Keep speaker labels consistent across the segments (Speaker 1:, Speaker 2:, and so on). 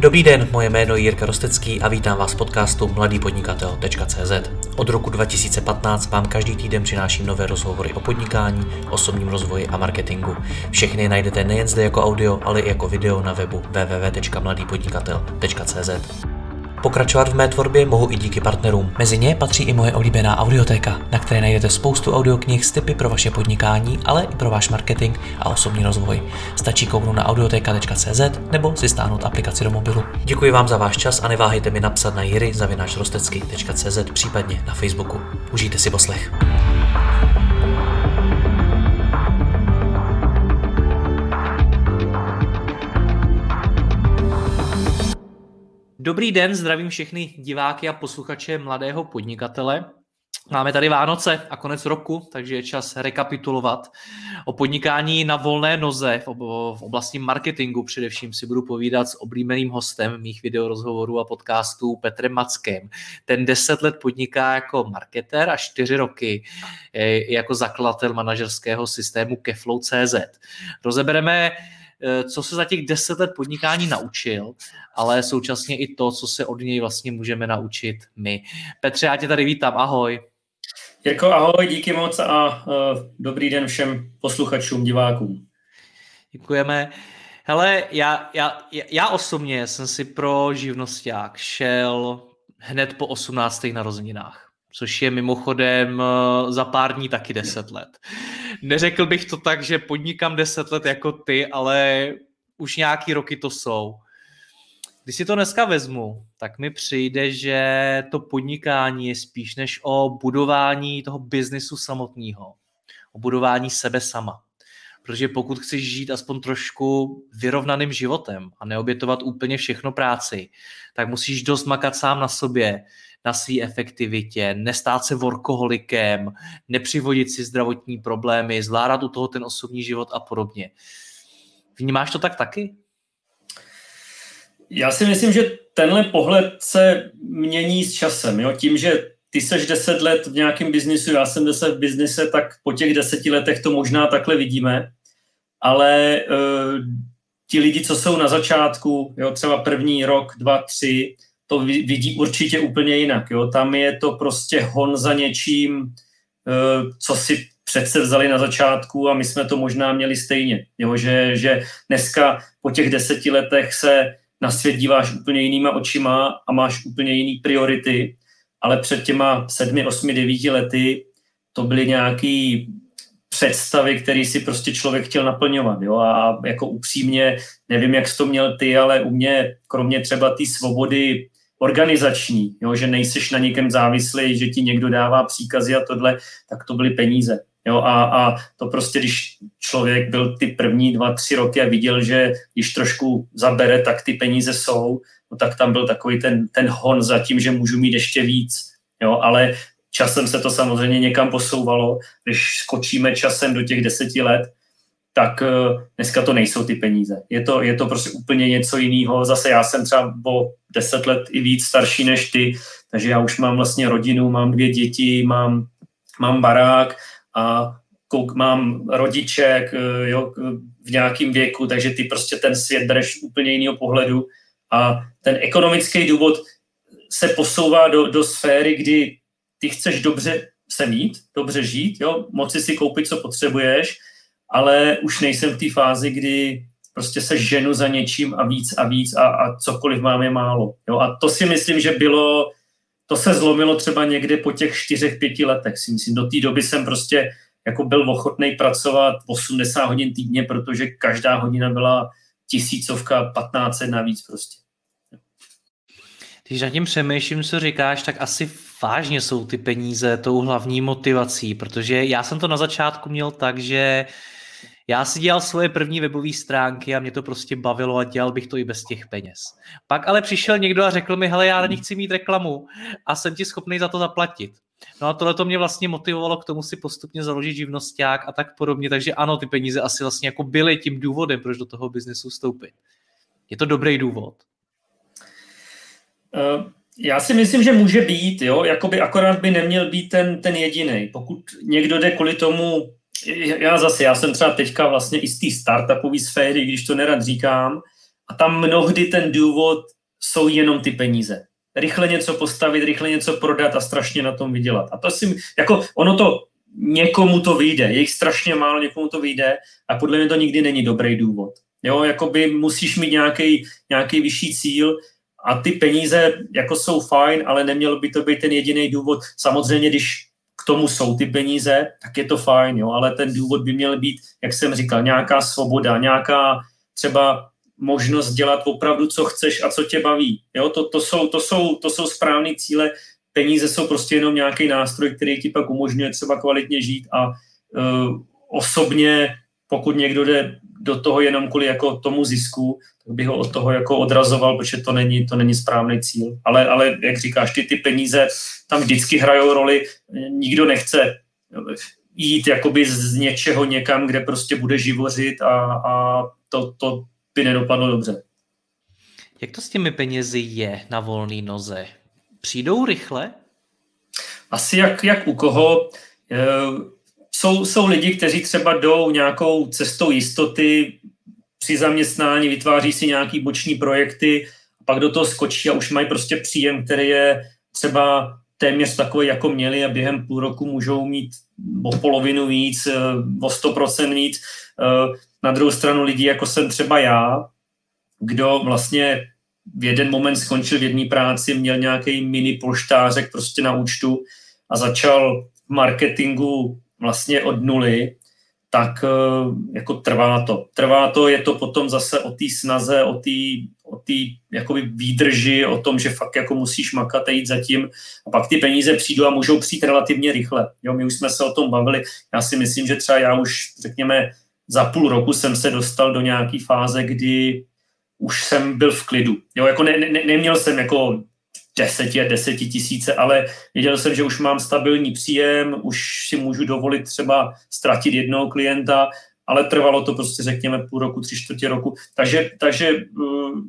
Speaker 1: Dobrý den, moje jméno je Jirka Rostecký a vítám vás v podcastu mladýpodnikatel.cz. Od roku 2015 vám každý týden přináším nové rozhovory o podnikání, osobním rozvoji a marketingu. Všechny najdete nejen zde jako audio, ale i jako video na webu www.mladýpodnikatel.cz. Pokračovat v mé tvorbě mohu i díky partnerům. Mezi ně patří i moje oblíbená audiotéka, na které najdete spoustu audioknih s tipy pro vaše podnikání, ale i pro váš marketing a osobní rozvoj. Stačí kouknout na audioteka.cz nebo si stáhnout aplikaci do mobilu. Děkuji vám za váš čas a neváhejte mi napsat na jiry.cz případně na Facebooku. Užijte si poslech. Dobrý den, zdravím všechny diváky a posluchače Mladého podnikatele. Máme tady Vánoce a konec roku, takže je čas rekapitulovat. O podnikání na volné noze v oblasti marketingu především si budu povídat s oblíbeným hostem mých videorozhovorů a podcastů Petrem Mackem. Ten deset let podniká jako marketer a čtyři roky jako zakladatel manažerského systému Keflow.cz. Rozebereme Eh, co se za těch deset let podnikání naučil, ale současně i to, co se od něj vlastně můžeme naučit my. Petře, já tě tady vítám, ahoj.
Speaker 2: Jirko, ahoj, díky moc a uh, dobrý den všem posluchačům, divákům.
Speaker 1: Děkujeme. Hele, já, já, já osobně jsem si pro živnosták šel hned po 18. narozeninách což je mimochodem eh, za pár dní taky 10 let. Neřekl bych to tak, že podnikám 10 let jako ty, ale už nějaký roky to jsou. Když si to dneska vezmu, tak mi přijde, že to podnikání je spíš než o budování toho biznisu samotného, o budování sebe sama. Protože pokud chceš žít aspoň trošku vyrovnaným životem a neobětovat úplně všechno práci, tak musíš dost makat sám na sobě, na své efektivitě, nestát se workoholikem, nepřivodit si zdravotní problémy, zvládat u toho ten osobní život a podobně. Vnímáš to tak taky?
Speaker 2: Já si myslím, že tenhle pohled se mění s časem. Jo? Tím, že ty seš deset let v nějakém biznisu, já jsem deset v biznise, tak po těch deseti letech to možná takhle vidíme. Ale uh, ti lidi, co jsou na začátku, jo, třeba první rok, dva, tři, to vidí určitě úplně jinak. Jo? Tam je to prostě hon za něčím, eh, co si přece vzali na začátku a my jsme to možná měli stejně. Jo? Že, že dneska po těch deseti letech se na svět díváš úplně jinýma očima a máš úplně jiný priority, ale před těma sedmi, osmi, devíti lety to byly nějaký představy, které si prostě člověk chtěl naplňovat. Jo? A jako upřímně, nevím, jak jsi to měl ty, ale u mě, kromě třeba té svobody organizační, jo, že nejseš na někem závislý, že ti někdo dává příkazy a tohle, tak to byly peníze. Jo, a, a to prostě, když člověk byl ty první dva, tři roky a viděl, že když trošku zabere, tak ty peníze jsou, no tak tam byl takový ten, ten hon za tím, že můžu mít ještě víc. Jo, ale časem se to samozřejmě někam posouvalo. Když skočíme časem do těch deseti let, tak eh, dneska to nejsou ty peníze. Je to, je to prostě úplně něco jiného. Zase já jsem třeba o deset let i víc starší než ty, takže já už mám vlastně rodinu, mám dvě děti, mám, mám barák a kouk, mám rodiček eh, jo, v nějakém věku, takže ty prostě ten svět bereš úplně jiného pohledu a ten ekonomický důvod se posouvá do, do sféry, kdy ty chceš dobře se mít, dobře žít, jo, moci si koupit, co potřebuješ, ale už nejsem v té fázi, kdy prostě se ženu za něčím a víc a víc a, a cokoliv mám je málo. Jo? A to si myslím, že bylo, to se zlomilo třeba někdy po těch čtyřech, pěti letech. Si myslím, do té doby jsem prostě jako byl ochotný pracovat 80 hodin týdně, protože každá hodina byla tisícovka, 15 navíc prostě.
Speaker 1: Když nad tím přemýšlím, co říkáš, tak asi vážně jsou ty peníze tou hlavní motivací, protože já jsem to na začátku měl tak, že já si dělal svoje první webové stránky a mě to prostě bavilo a dělal bych to i bez těch peněz. Pak ale přišel někdo a řekl mi, hele, já na chci mít reklamu a jsem ti schopný za to zaplatit. No a tohle to mě vlastně motivovalo k tomu si postupně založit živnosták a tak podobně, takže ano, ty peníze asi vlastně jako byly tím důvodem, proč do toho biznesu vstoupit. Je to dobrý důvod?
Speaker 2: Uh, já si myslím, že může být, jo, jakoby akorát by neměl být ten, ten jediný. Pokud někdo jde kvůli tomu já zase, já jsem třeba teďka vlastně i z té startupové sféry, když to nerad říkám, a tam mnohdy ten důvod jsou jenom ty peníze. Rychle něco postavit, rychle něco prodat a strašně na tom vydělat. A to si, jako ono to někomu to vyjde, je jich strašně málo, někomu to vyjde a podle mě to nikdy není dobrý důvod. Jo, jakoby musíš mít nějaký, vyšší cíl a ty peníze jako jsou fajn, ale neměl by to být ten jediný důvod. Samozřejmě, když tomu jsou ty peníze, tak je to fajn, jo, ale ten důvod by měl být, jak jsem říkal, nějaká svoboda, nějaká třeba možnost dělat opravdu, co chceš a co tě baví. Jo, to, to, jsou, to, jsou, to jsou správné cíle. Peníze jsou prostě jenom nějaký nástroj, který ti pak umožňuje třeba kvalitně žít a uh, osobně, pokud někdo jde do toho jenom kvůli jako tomu zisku, tak bych ho od toho jako odrazoval, protože to není, to není správný cíl. Ale, ale jak říkáš, ty, ty peníze tam vždycky hrajou roli. Nikdo nechce jít jakoby z něčeho někam, kde prostě bude živořit a, a to, to by nedopadlo dobře.
Speaker 1: Jak to s těmi penězi je na volné noze? Přijdou rychle?
Speaker 2: Asi jak, jak u koho. E, jsou, jsou lidi, kteří třeba jdou nějakou cestou jistoty při zaměstnání, vytváří si nějaký boční projekty, pak do toho skočí a už mají prostě příjem, který je třeba téměř takový, jako měli a během půl roku můžou mít o polovinu víc, eh, o 100% víc. Eh, na druhou stranu lidi, jako jsem třeba já, kdo vlastně v jeden moment skončil v jedné práci, měl nějaký mini polštářek prostě na účtu a začal v marketingu vlastně od nuly, tak eh, jako trvá to. Trvá to, je to potom zase o té snaze, o té o tý, jakoby výdrži, o tom, že fakt jako musíš makat a jít zatím a pak ty peníze přijdou a můžou přijít relativně rychle. Jo, my už jsme se o tom bavili. Já si myslím, že třeba já už, řekněme, za půl roku jsem se dostal do nějaké fáze, kdy už jsem byl v klidu. Jo, jako ne, ne, neměl jsem jako deseti a deseti tisíce, ale věděl jsem, že už mám stabilní příjem, už si můžu dovolit třeba ztratit jednoho klienta, ale trvalo to prostě řekněme půl roku, tři čtvrtě roku. Takže, takže uh,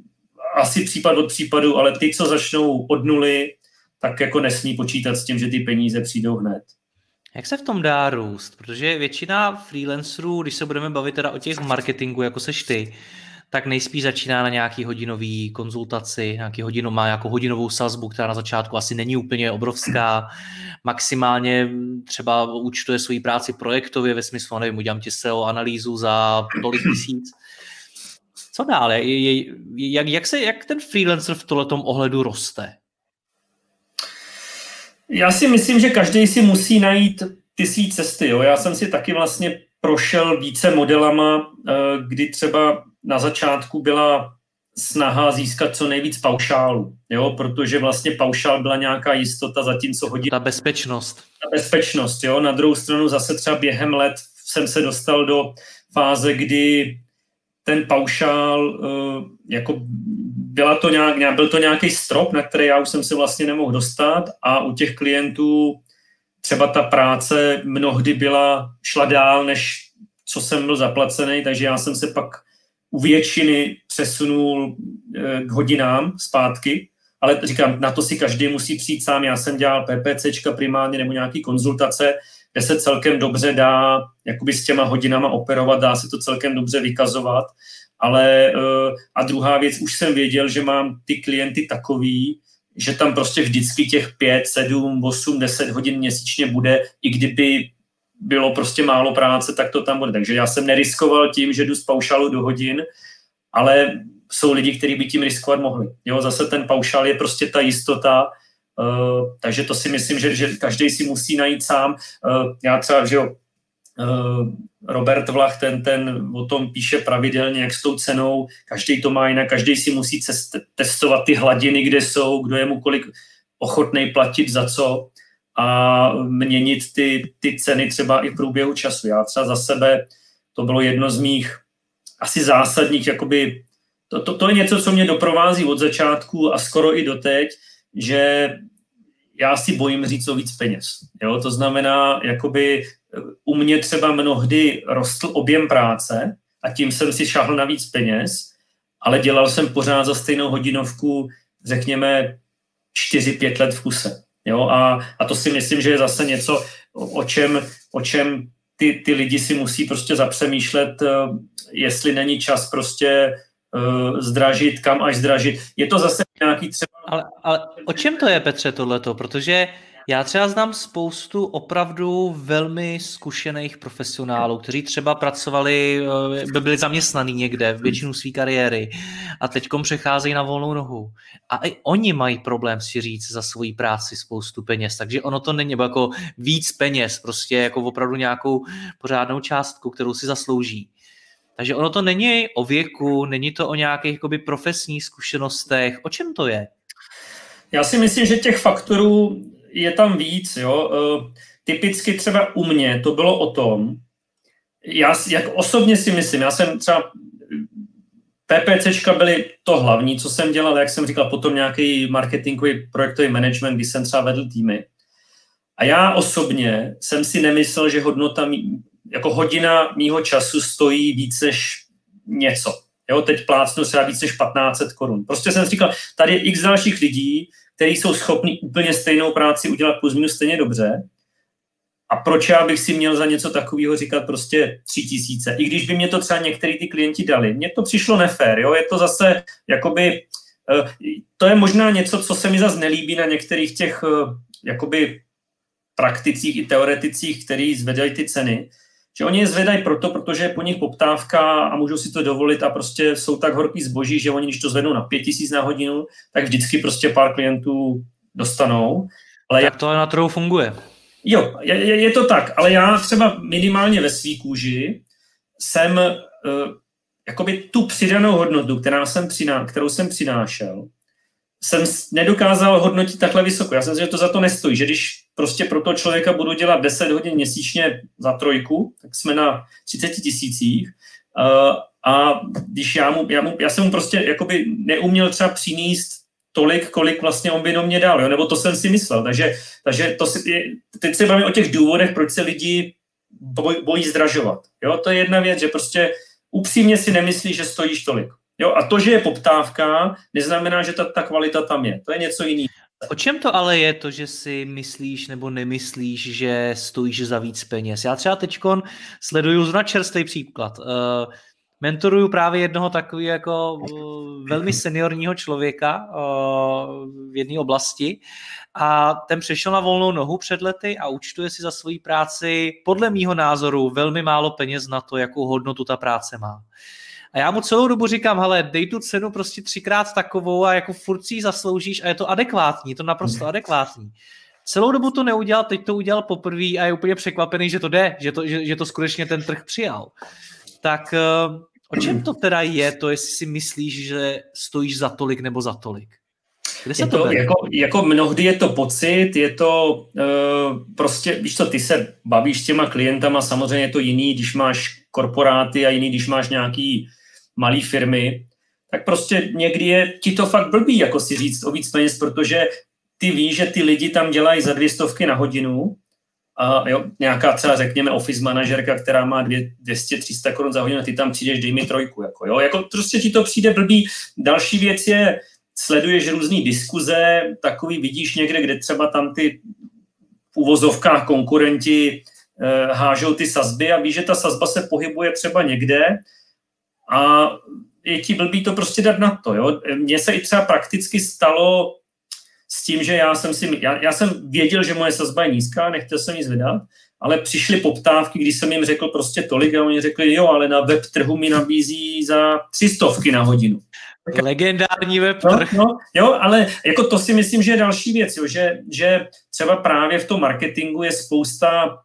Speaker 2: asi případ od případu, ale ty, co začnou od nuly, tak jako nesmí počítat s tím, že ty peníze přijdou hned.
Speaker 1: Jak se v tom dá růst? Protože většina freelancerů, když se budeme bavit teda o těch marketingu, jako seš ty, tak nejspíš začíná na nějaký hodinový konzultaci, nějaký hodinu, má jako hodinovou sazbu, která na začátku asi není úplně obrovská, maximálně třeba účtuje svoji práci projektově ve smyslu, nevím, udělám ti SEO analýzu za tolik tisíc. Co dále? Jak, jak, se, jak ten freelancer v tomto ohledu roste?
Speaker 2: Já si myslím, že každý si musí najít svý cesty. Jo. Já jsem si taky vlastně prošel více modelama, eh, kdy třeba na začátku byla snaha získat co nejvíc paušálu, jo, protože vlastně paušál byla nějaká jistota, zatímco hodí...
Speaker 1: Ta bezpečnost.
Speaker 2: Ta bezpečnost, jo. Na druhou stranu zase třeba během let jsem se dostal do fáze, kdy ten paušál, uh, jako byla to nějak, byl to nějaký strop, na který já už jsem se vlastně nemohl dostat a u těch klientů třeba ta práce mnohdy byla, šla dál, než co jsem byl zaplacený, takže já jsem se pak u většiny přesunul eh, k hodinám zpátky, ale říkám, na to si každý musí přijít sám. Já jsem dělal PPCčka primárně nebo nějaký konzultace, kde se celkem dobře dá jakoby s těma hodinama operovat, dá se to celkem dobře vykazovat, ale eh, a druhá věc, už jsem věděl, že mám ty klienty takový, že tam prostě vždycky těch 5, 7, 8, 10 hodin měsíčně bude, i kdyby bylo prostě málo práce, tak to tam bude. Takže já jsem neriskoval tím, že jdu z paušálu do hodin, ale jsou lidi, kteří by tím riskovat mohli. Jo, zase ten paušál je prostě ta jistota, uh, takže to si myslím, že, že každý si musí najít sám. Uh, já třeba, že jo, uh, Robert Vlach, ten, ten o tom píše pravidelně, jak s tou cenou, každý to má jinak, každý si musí cest, testovat ty hladiny, kde jsou, kdo je mu kolik ochotný platit za co a měnit ty, ty ceny třeba i v průběhu času. Já třeba za sebe, to bylo jedno z mých asi zásadních, jakoby, to, to, to je něco, co mě doprovází od začátku a skoro i doteď, že já si bojím říct o víc peněz. Jo? To znamená, jakoby u mě třeba mnohdy rostl objem práce a tím jsem si šáhl na víc peněz, ale dělal jsem pořád za stejnou hodinovku, řekněme, 4-5 let v kuse. Jo? A, a to si myslím, že je zase něco, o čem, o čem ty, ty lidi si musí prostě zapřemýšlet, eh, jestli není čas prostě uh, zdražit, kam až zdražit. Je to zase nějaký třeba...
Speaker 1: Ale, ale o čem to je, Petře, tohleto? Protože já třeba znám spoustu opravdu velmi zkušených profesionálů, kteří třeba pracovali, eh, by byli zaměstnaní někde v většinu své kariéry a teďkom přecházejí na volnou nohu. A i oni mají problém si říct za svoji práci spoustu peněz, takže ono to není jako víc peněz, prostě jako opravdu nějakou pořádnou částku, kterou si zaslouží. Takže ono to není o věku, není to o nějakých jakoby, profesních zkušenostech. O čem to je?
Speaker 2: Já si myslím, že těch faktorů je tam víc. Jo. E, typicky třeba u mě to bylo o tom, já jak osobně si myslím, já jsem třeba PPCčka byly to hlavní, co jsem dělal, jak jsem říkal, potom nějaký marketingový projektový management, kdy jsem třeba vedl týmy. A já osobně jsem si nemyslel, že hodnota, mý, jako hodina mýho času stojí víc než něco. Jo, teď plácnu se víc než 1500 korun. Prostě jsem říkal, tady je x dalších lidí, kteří jsou schopni úplně stejnou práci udělat plus minus stejně dobře. A proč já bych si měl za něco takového říkat prostě tři tisíce? I když by mě to třeba některý ty klienti dali. Mně to přišlo nefér, jo? je to zase jakoby, eh, to je možná něco, co se mi zase nelíbí na některých těch eh, jakoby prakticích i teoreticích, který zvedají ty ceny, že oni je zvedají proto, protože je po nich poptávka a můžou si to dovolit a prostě jsou tak horký zboží, že oni, když to zvednou na pět tisíc na hodinu, tak vždycky prostě pár klientů dostanou.
Speaker 1: Ale tak to na trhu funguje.
Speaker 2: Jo, je, je to tak, ale já třeba minimálně ve svý kůži jsem uh, jakoby tu přidanou hodnotu, která jsem přiná, kterou jsem přinášel, jsem nedokázal hodnotit takhle vysoko. Já jsem si, že to za to nestojí, že když prostě pro toho člověka budu dělat 10 hodin měsíčně za trojku, tak jsme na 30 tisících. A když já, mu, já, mu, já jsem mu prostě jakoby neuměl třeba přinést tolik, kolik vlastně on by do mě dal, jo? nebo to jsem si myslel. Takže, takže to si, je, teď se bavím o těch důvodech, proč se lidi boj, bojí zdražovat. Jo? To je jedna věc, že prostě upřímně si nemyslí, že stojíš tolik. Jo, a to, že je poptávka, neznamená, že ta, ta kvalita tam je. To je něco jiného.
Speaker 1: O čem to ale je to, že si myslíš nebo nemyslíš, že stojíš za víc peněz? Já třeba teď sleduju zrovna čerstvý příklad. Uh, mentoruju právě jednoho takového jako uh, velmi seniorního člověka uh, v jedné oblasti a ten přešel na volnou nohu před lety a účtuje si za svoji práci podle mýho názoru velmi málo peněz na to, jakou hodnotu ta práce má. A já mu celou dobu říkám, hele, dej tu cenu prostě třikrát takovou a jako furt si ji zasloužíš a je to adekvátní, je to naprosto mhm. adekvátní. Celou dobu to neudělal, teď to udělal poprvé a je úplně překvapený, že to jde, že to, že, že to skutečně ten trh přijal. Tak eh, o čem to teda je, to jestli si myslíš, že stojíš za tolik nebo za tolik?
Speaker 2: Kde se je to, to jako, jako mnohdy je to pocit, je to uh, prostě, víš co, ty se bavíš s těma klientama, samozřejmě je to jiný, když máš korporáty a jiný, když máš nějaký malé firmy, tak prostě někdy je ti to fakt blbý, jako si říct o víc peněz, protože ty víš, že ty lidi tam dělají za dvě stovky na hodinu a jo, nějaká třeba, řekněme, office manažerka, která má 200-300 korun za hodinu, ty tam přijdeš, dej mi trojku. Jako, jo? jako prostě ti to přijde blbý. Další věc je, sleduješ různé diskuze, takový vidíš někde, kde třeba tam ty v uvozovkách konkurenti eh, hážou ty sazby a víš, že ta sazba se pohybuje třeba někde a je ti blbý to prostě dát na to. Jo? Mně se i třeba prakticky stalo s tím, že já jsem si, já, já jsem věděl, že moje sazba je nízká, nechtěl jsem nic vydat, ale přišly poptávky, když jsem jim řekl prostě tolik a oni řekli, jo, ale na web trhu mi nabízí za tři stovky na hodinu.
Speaker 1: Legendární web
Speaker 2: no. No, no, jo, ale jako to si myslím, že je další věc, jo, že, že třeba právě v tom marketingu je spousta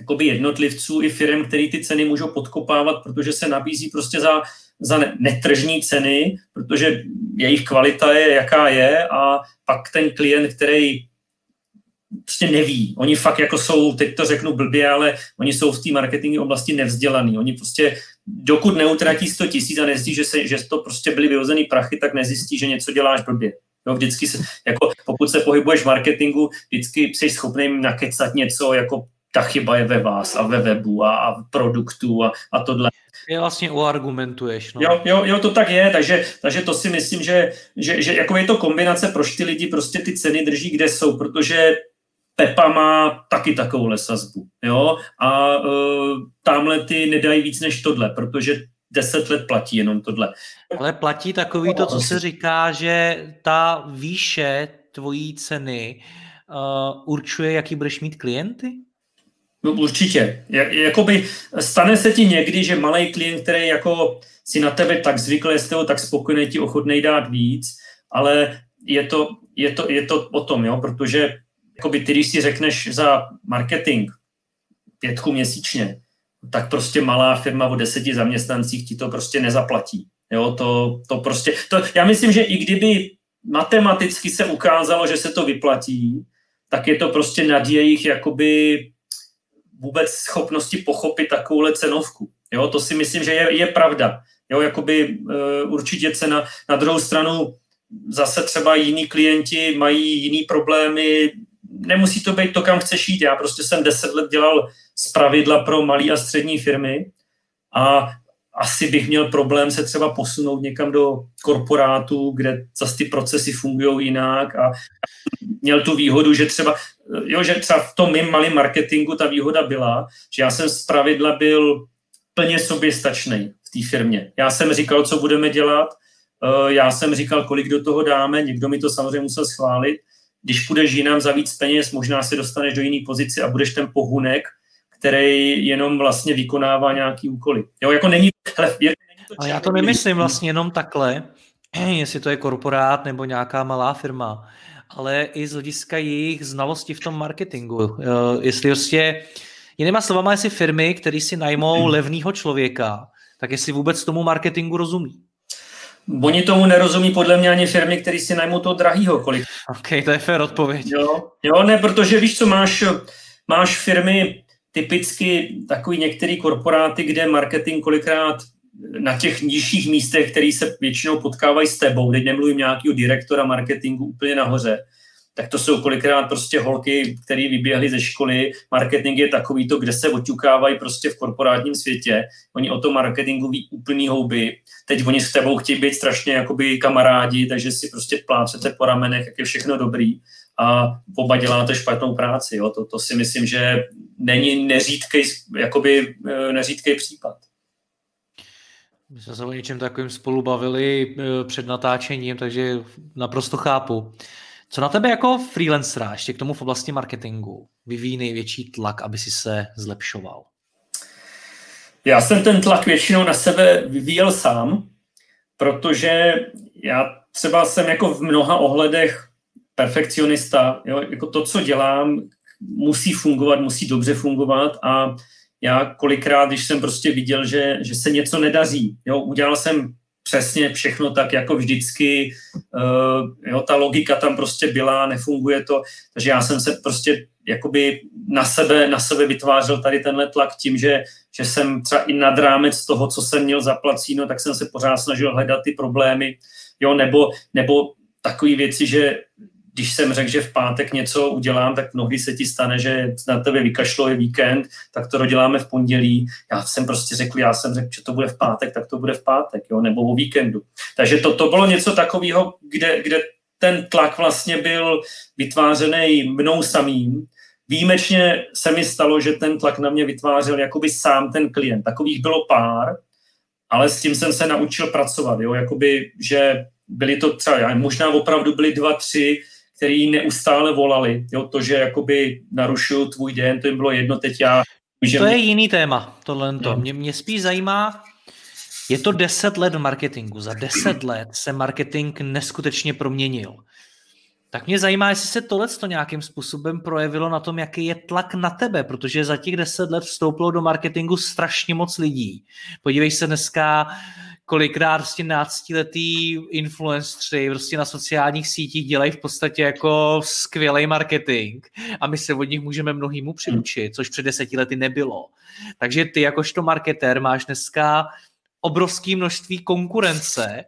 Speaker 2: jakoby jednotlivců i firm, který ty ceny můžou podkopávat, protože se nabízí prostě za, za netržní ceny, protože jejich kvalita je, jaká je a pak ten klient, který prostě neví. Oni fakt jako jsou, teď to řeknu blbě, ale oni jsou v té marketingové oblasti nevzdělaný. Oni prostě, dokud neutratí 100 tisíc a nezjistí, že, se, že to prostě byly vyhozený prachy, tak nezjistí, že něco děláš blbě. Jo, vždycky se, jako pokud se pohybuješ v marketingu, vždycky jsi schopný nakecat něco jako ta chyba je ve vás a ve webu a, a v produktu a, a tohle.
Speaker 1: Je vlastně uargumentuješ. No.
Speaker 2: Jo, jo, jo, to tak je, takže, takže to si myslím, že, že, že jako je to kombinace, proč ty lidi prostě ty ceny drží, kde jsou, protože Pepa má taky takovouhle sazbu, jo, a uh, tamhle ty nedají víc než tohle, protože deset let platí jenom tohle.
Speaker 1: Ale platí takový to, co se říká, že ta výše tvojí ceny uh, určuje, jaký budeš mít klienty?
Speaker 2: No určitě. Jakoby stane se ti někdy, že malý klient, který jako si na tebe tak zvyklý, je s tak spokojený, ti ochotný dát víc, ale je to, je to, je to o tom, jo, protože jakoby ty, když si řekneš za marketing pětku měsíčně, tak prostě malá firma o deseti zaměstnancích ti to prostě nezaplatí. Jo, to, to prostě, to, já myslím, že i kdyby matematicky se ukázalo, že se to vyplatí, tak je to prostě nad jejich jakoby vůbec schopnosti pochopit takovouhle cenovku. Jo, to si myslím, že je, je pravda. Jo, jakoby uh, určitě cena. Na druhou stranu zase třeba jiní klienti mají jiný problémy, nemusí to být to, kam chceš jít. Já prostě jsem deset let dělal z pravidla pro malé a střední firmy a asi bych měl problém se třeba posunout někam do korporátu, kde zase ty procesy fungují jinak a měl tu výhodu, že třeba, jo, že třeba v tom mým malém marketingu ta výhoda byla, že já jsem z pravidla byl plně soběstačný v té firmě. Já jsem říkal, co budeme dělat, eh, já jsem říkal, kolik do toho dáme, někdo mi to samozřejmě musel schválit. Když půjdeš jinam za víc peněz, možná se dostaneš do jiné pozice a budeš ten pohunek, který jenom vlastně vykonává nějaký úkoly. Jo, jako není, hele,
Speaker 1: je, není to Ale já to nemyslím vlastně jenom takhle, jestli to je korporát nebo nějaká malá firma, ale i z hlediska jejich znalosti v tom marketingu. Jestli prostě, jinýma slovama, jestli firmy, které si najmou hmm. levného člověka, tak jestli vůbec tomu marketingu rozumí.
Speaker 2: Oni tomu nerozumí podle mě ani firmy, které si najmou toho drahýho. Kolik.
Speaker 1: OK, to je fér odpověď.
Speaker 2: Jo, jo, ne, protože víš co, máš, máš firmy, typicky takový některý korporáty, kde marketing kolikrát na těch nižších místech, který se většinou potkávají s tebou, teď nemluvím nějakého direktora marketingu úplně nahoře, tak to jsou kolikrát prostě holky, které vyběhly ze školy. Marketing je takový to, kde se oťukávají prostě v korporátním světě. Oni o tom marketingu ví úplný houby. Teď oni s tebou chtějí být strašně jakoby kamarádi, takže si prostě plácete po ramenech, jak je všechno dobrý a oba děláte špatnou práci. Jo. To, to si myslím, že není neřídkej, jakoby, eh, neřídkej případ.
Speaker 1: My jsme se o něčem takovým spolu bavili eh, před natáčením, takže naprosto chápu. Co na tebe jako freelancera, ještě k tomu v oblasti marketingu, vyvíjí největší tlak, aby si se zlepšoval?
Speaker 2: Já jsem ten tlak většinou na sebe vyvíjel sám, protože já třeba jsem jako v mnoha ohledech perfekcionista. Jo? Jako to, co dělám, musí fungovat, musí dobře fungovat a já kolikrát, když jsem prostě viděl, že, že se něco nedaří, jo, udělal jsem přesně všechno tak jako vždycky, uh, jo, ta logika tam prostě byla, nefunguje to, takže já jsem se prostě jakoby na sebe, na sebe vytvářel tady tenhle tlak tím, že, že jsem třeba i nad rámec toho, co jsem měl zaplacíno, tak jsem se pořád snažil hledat ty problémy, jo, nebo, nebo takové věci, že když jsem řekl, že v pátek něco udělám, tak mnohdy se ti stane, že na tebe vykašlo je víkend, tak to doděláme v pondělí. Já jsem prostě řekl, já jsem řekl, že to bude v pátek, tak to bude v pátek, jo, nebo o víkendu. Takže to, to bylo něco takového, kde, kde ten tlak vlastně byl vytvářený mnou samým. Výjimečně se mi stalo, že ten tlak na mě vytvářel jakoby sám ten klient. Takových bylo pár, ale s tím jsem se naučil pracovat, jo, jakoby, že byly to třeba, možná opravdu byly dva, tři, který neustále volali. Jo, to, že jakoby narušuju tvůj den, to jim bylo jedno, teď já...
Speaker 1: Že... To je jiný téma, tohle. To. Mě, mě spíš zajímá, je to deset let v marketingu. Za deset let se marketing neskutečně proměnil. Tak mě zajímá, jestli se tohle to nějakým způsobem projevilo na tom, jaký je tlak na tebe, protože za těch deset let vstoupilo do marketingu strašně moc lidí. Podívej se dneska, kolikrát prostě náctiletý influenceri prostě na sociálních sítích dělají v podstatě jako skvělý marketing a my se od nich můžeme mnohýmu přiučit, což před deseti lety nebylo. Takže ty jakožto marketér máš dneska obrovské množství konkurence,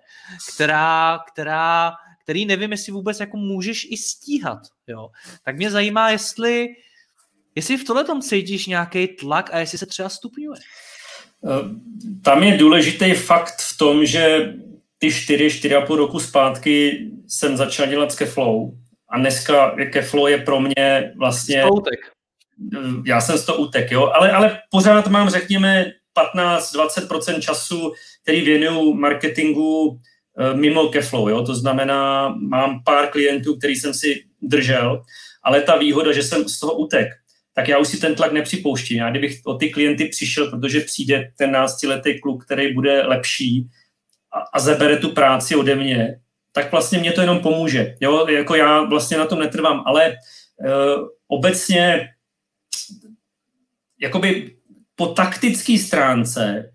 Speaker 1: která, která, který nevím, jestli vůbec jako můžeš i stíhat. Jo. Tak mě zajímá, jestli, jestli v tohle tom cítíš nějaký tlak a jestli se třeba stupňuje.
Speaker 2: Eh, tam je důležitý fakt v tom, že ty čtyři, čtyři a půl roku zpátky jsem začal dělat Keflow a dneska Keflow je pro mě vlastně...
Speaker 1: Utek.
Speaker 2: Eh, já jsem z toho utek, jo, ale, ale pořád mám, řekněme, 15-20% času který věnuju marketingu mimo Keflow, jo? to znamená, mám pár klientů, který jsem si držel, ale ta výhoda, že jsem z toho utek, tak já už si ten tlak nepřipouštím. Já kdybych o ty klienty přišel, protože přijde ten náctiletý kluk, který bude lepší a, a zabere tu práci ode mě, tak vlastně mě to jenom pomůže. Jo? Jako já vlastně na tom netrvám, ale uh, obecně jakoby po taktické stránce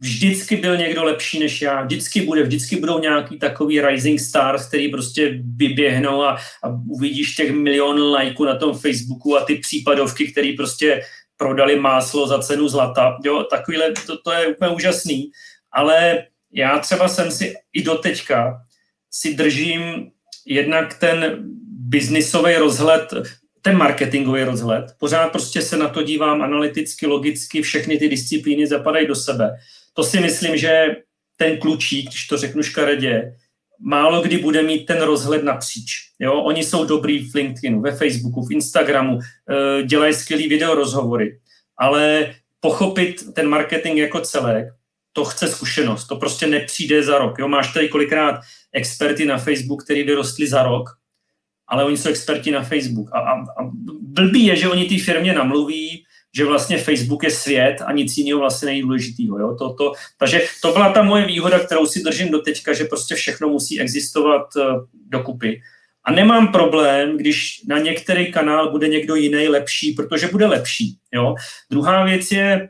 Speaker 2: vždycky byl někdo lepší než já, vždycky bude, vždycky budou nějaký takový rising stars, který prostě vyběhnou a, a uvidíš těch milion lajků na tom Facebooku a ty případovky, které prostě prodali máslo za cenu zlata. Jo, takovýhle, to, to je úplně úžasný. Ale já třeba jsem si i doteďka si držím jednak ten biznisový rozhled, ten marketingový rozhled. Pořád prostě se na to dívám analyticky, logicky, všechny ty disciplíny zapadají do sebe. To si myslím, že ten klučík, když to řeknu škaredě, málo kdy bude mít ten rozhled napříč. Jo? Oni jsou dobrý v LinkedInu, ve Facebooku, v Instagramu, eh, dělají skvělý videorozhovory, ale pochopit ten marketing jako celek, to chce zkušenost, to prostě nepřijde za rok. Jo? Máš tady kolikrát experty na Facebook, který vyrostli za rok, ale oni jsou experti na Facebook. A, a, a blbý je, že oni té firmě namluví, že vlastně Facebook je svět a nic jiného vlastně není důležitýho. Jo? To, to, takže to byla ta moje výhoda, kterou si držím do teďka, že prostě všechno musí existovat uh, dokupy. A nemám problém, když na některý kanál bude někdo jiný lepší, protože bude lepší. Jo? Druhá věc je,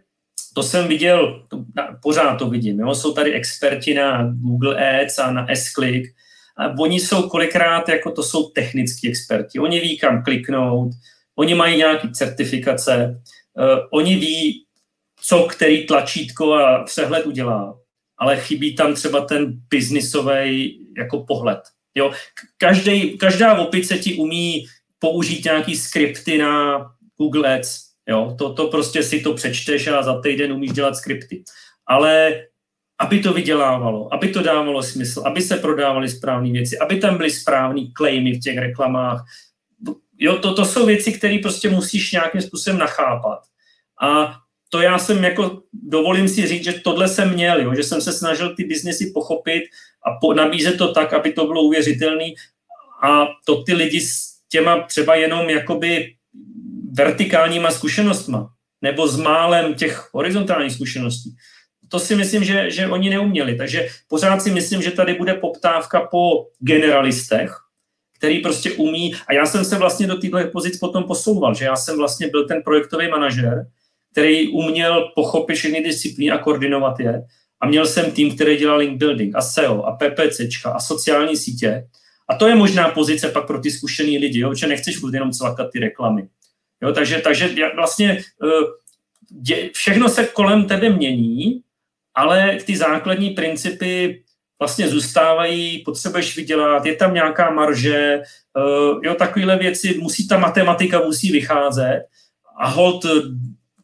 Speaker 2: to jsem viděl, to, pořád to vidím, jo? jsou tady experti na Google Ads a na S-Click, a oni jsou kolikrát, jako to jsou technický experti, oni ví, kam kliknout, oni mají nějaké certifikace, oni ví, co který tlačítko a přehled udělá, ale chybí tam třeba ten biznisový jako pohled. Jo? Každý, každá opice ti umí použít nějaký skripty na Google Ads, Jo, to, to prostě si to přečteš a za týden umíš dělat skripty. Ale aby to vydělávalo, aby to dávalo smysl, aby se prodávaly správné věci, aby tam byly správné claimy v těch reklamách. Jo, to, to jsou věci, které prostě musíš nějakým způsobem nachápat. A to já jsem jako, dovolím si říct, že tohle jsem měl, jo, že jsem se snažil ty biznesy pochopit a po, nabízet to tak, aby to bylo uvěřitelné a to ty lidi s těma třeba jenom jakoby vertikálníma zkušenostma nebo s málem těch horizontálních zkušeností. To si myslím, že, že oni neuměli. Takže pořád si myslím, že tady bude poptávka po generalistech, který prostě umí, a já jsem se vlastně do této pozic potom posouval, že já jsem vlastně byl ten projektový manažer, který uměl pochopit všechny disciplíny a koordinovat je. A měl jsem tým, který dělal link building a SEO a PPCčka a sociální sítě. A to je možná pozice pak pro ty zkušený lidi, jo, že nechceš furt jenom cvakat ty reklamy. Jo, takže, takže vlastně eh, všechno se kolem tebe mění, ale ty základní principy vlastně zůstávají, potřebuješ vydělat, je tam nějaká marže, eh, jo, takovéhle věci, musí ta matematika musí vycházet a hold eh,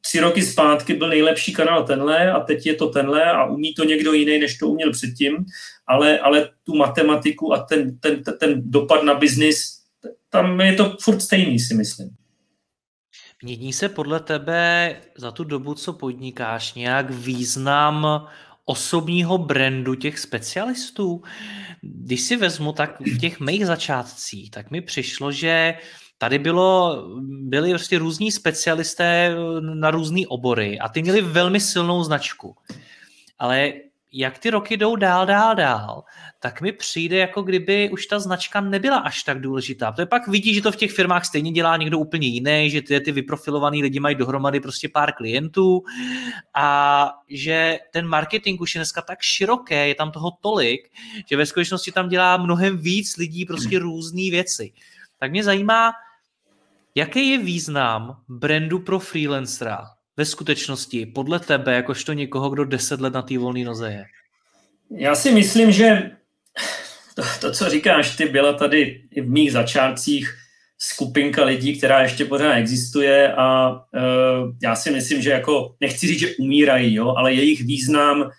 Speaker 2: tři roky zpátky byl nejlepší kanál tenhle a teď je to tenhle a umí to někdo jiný, než to uměl předtím, ale, ale tu matematiku a ten, ten, ten dopad na biznis, tam je to furt stejný, si myslím.
Speaker 1: Mění se podle tebe za tu dobu, co podnikáš, nějak význam osobního brandu těch specialistů? Když si vezmu, tak v těch mých začátcích, tak mi přišlo, že tady bylo, byli prostě různí specialisté na různé obory a ty měli velmi silnou značku. Ale jak ty roky jdou dál, dál, dál, tak mi přijde, jako kdyby už ta značka nebyla až tak důležitá. To je pak vidí, že to v těch firmách stejně dělá někdo úplně jiný, že ty, ty vyprofilovaný lidi mají dohromady prostě pár klientů a že ten marketing už je dneska tak široký, je tam toho tolik, že ve skutečnosti tam dělá mnohem víc lidí prostě různé věci. Tak mě zajímá, jaký je význam brandu pro freelancera ve skutečnosti podle tebe, jakožto někoho, kdo deset let na té volné noze je?
Speaker 2: Já si myslím, že to, to, co říkáš, ty byla tady i v mých začátcích skupinka lidí, která ještě pořád existuje a uh, já si myslím, že jako, nechci říct, že umírají, jo, ale jejich význam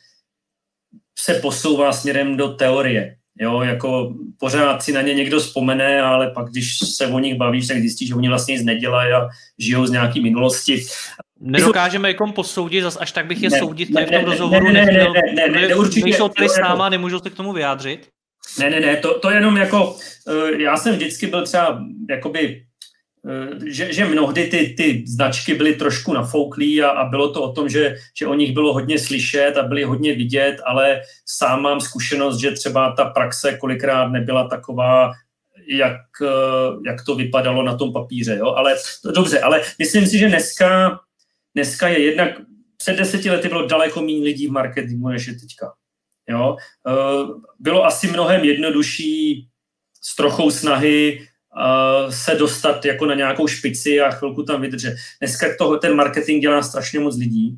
Speaker 2: se posouvá směrem do teorie. Jo, jako pořád si na ně někdo vzpomene, ale pak, když se o nich bavíš, tak zjistíš, že oni vlastně nic nedělají a žijou z nějaké minulosti.
Speaker 1: Nedokážeme jako posoudit, zas až tak bych je ne, soudit tady ne, v tom rozhovoru. Ne, ne, ne, ne, ne, ne, ne, určitě, nejsou tady s náma, nemůžu se k tomu vyjádřit.
Speaker 2: Ne, ne, ne, to, to jenom jako, já jsem vždycky byl třeba jakoby Eh, že, že mnohdy ty, ty značky byly trošku nafouklý a, a bylo to o tom, že, že o nich bylo hodně slyšet a byly hodně vidět, ale sám mám zkušenost, že třeba ta praxe kolikrát nebyla taková, jak, eh, jak to vypadalo na tom papíře. Jo? Ale to, dobře, ale myslím si, že dneska, dneska je jednak, před deseti lety bylo daleko méně lidí v marketingu, než je teďka. Jo? Eh, bylo asi mnohem jednodušší s trochou snahy se dostat jako na nějakou špici a chvilku tam vydržet. Dneska toho, ten marketing dělá strašně moc lidí.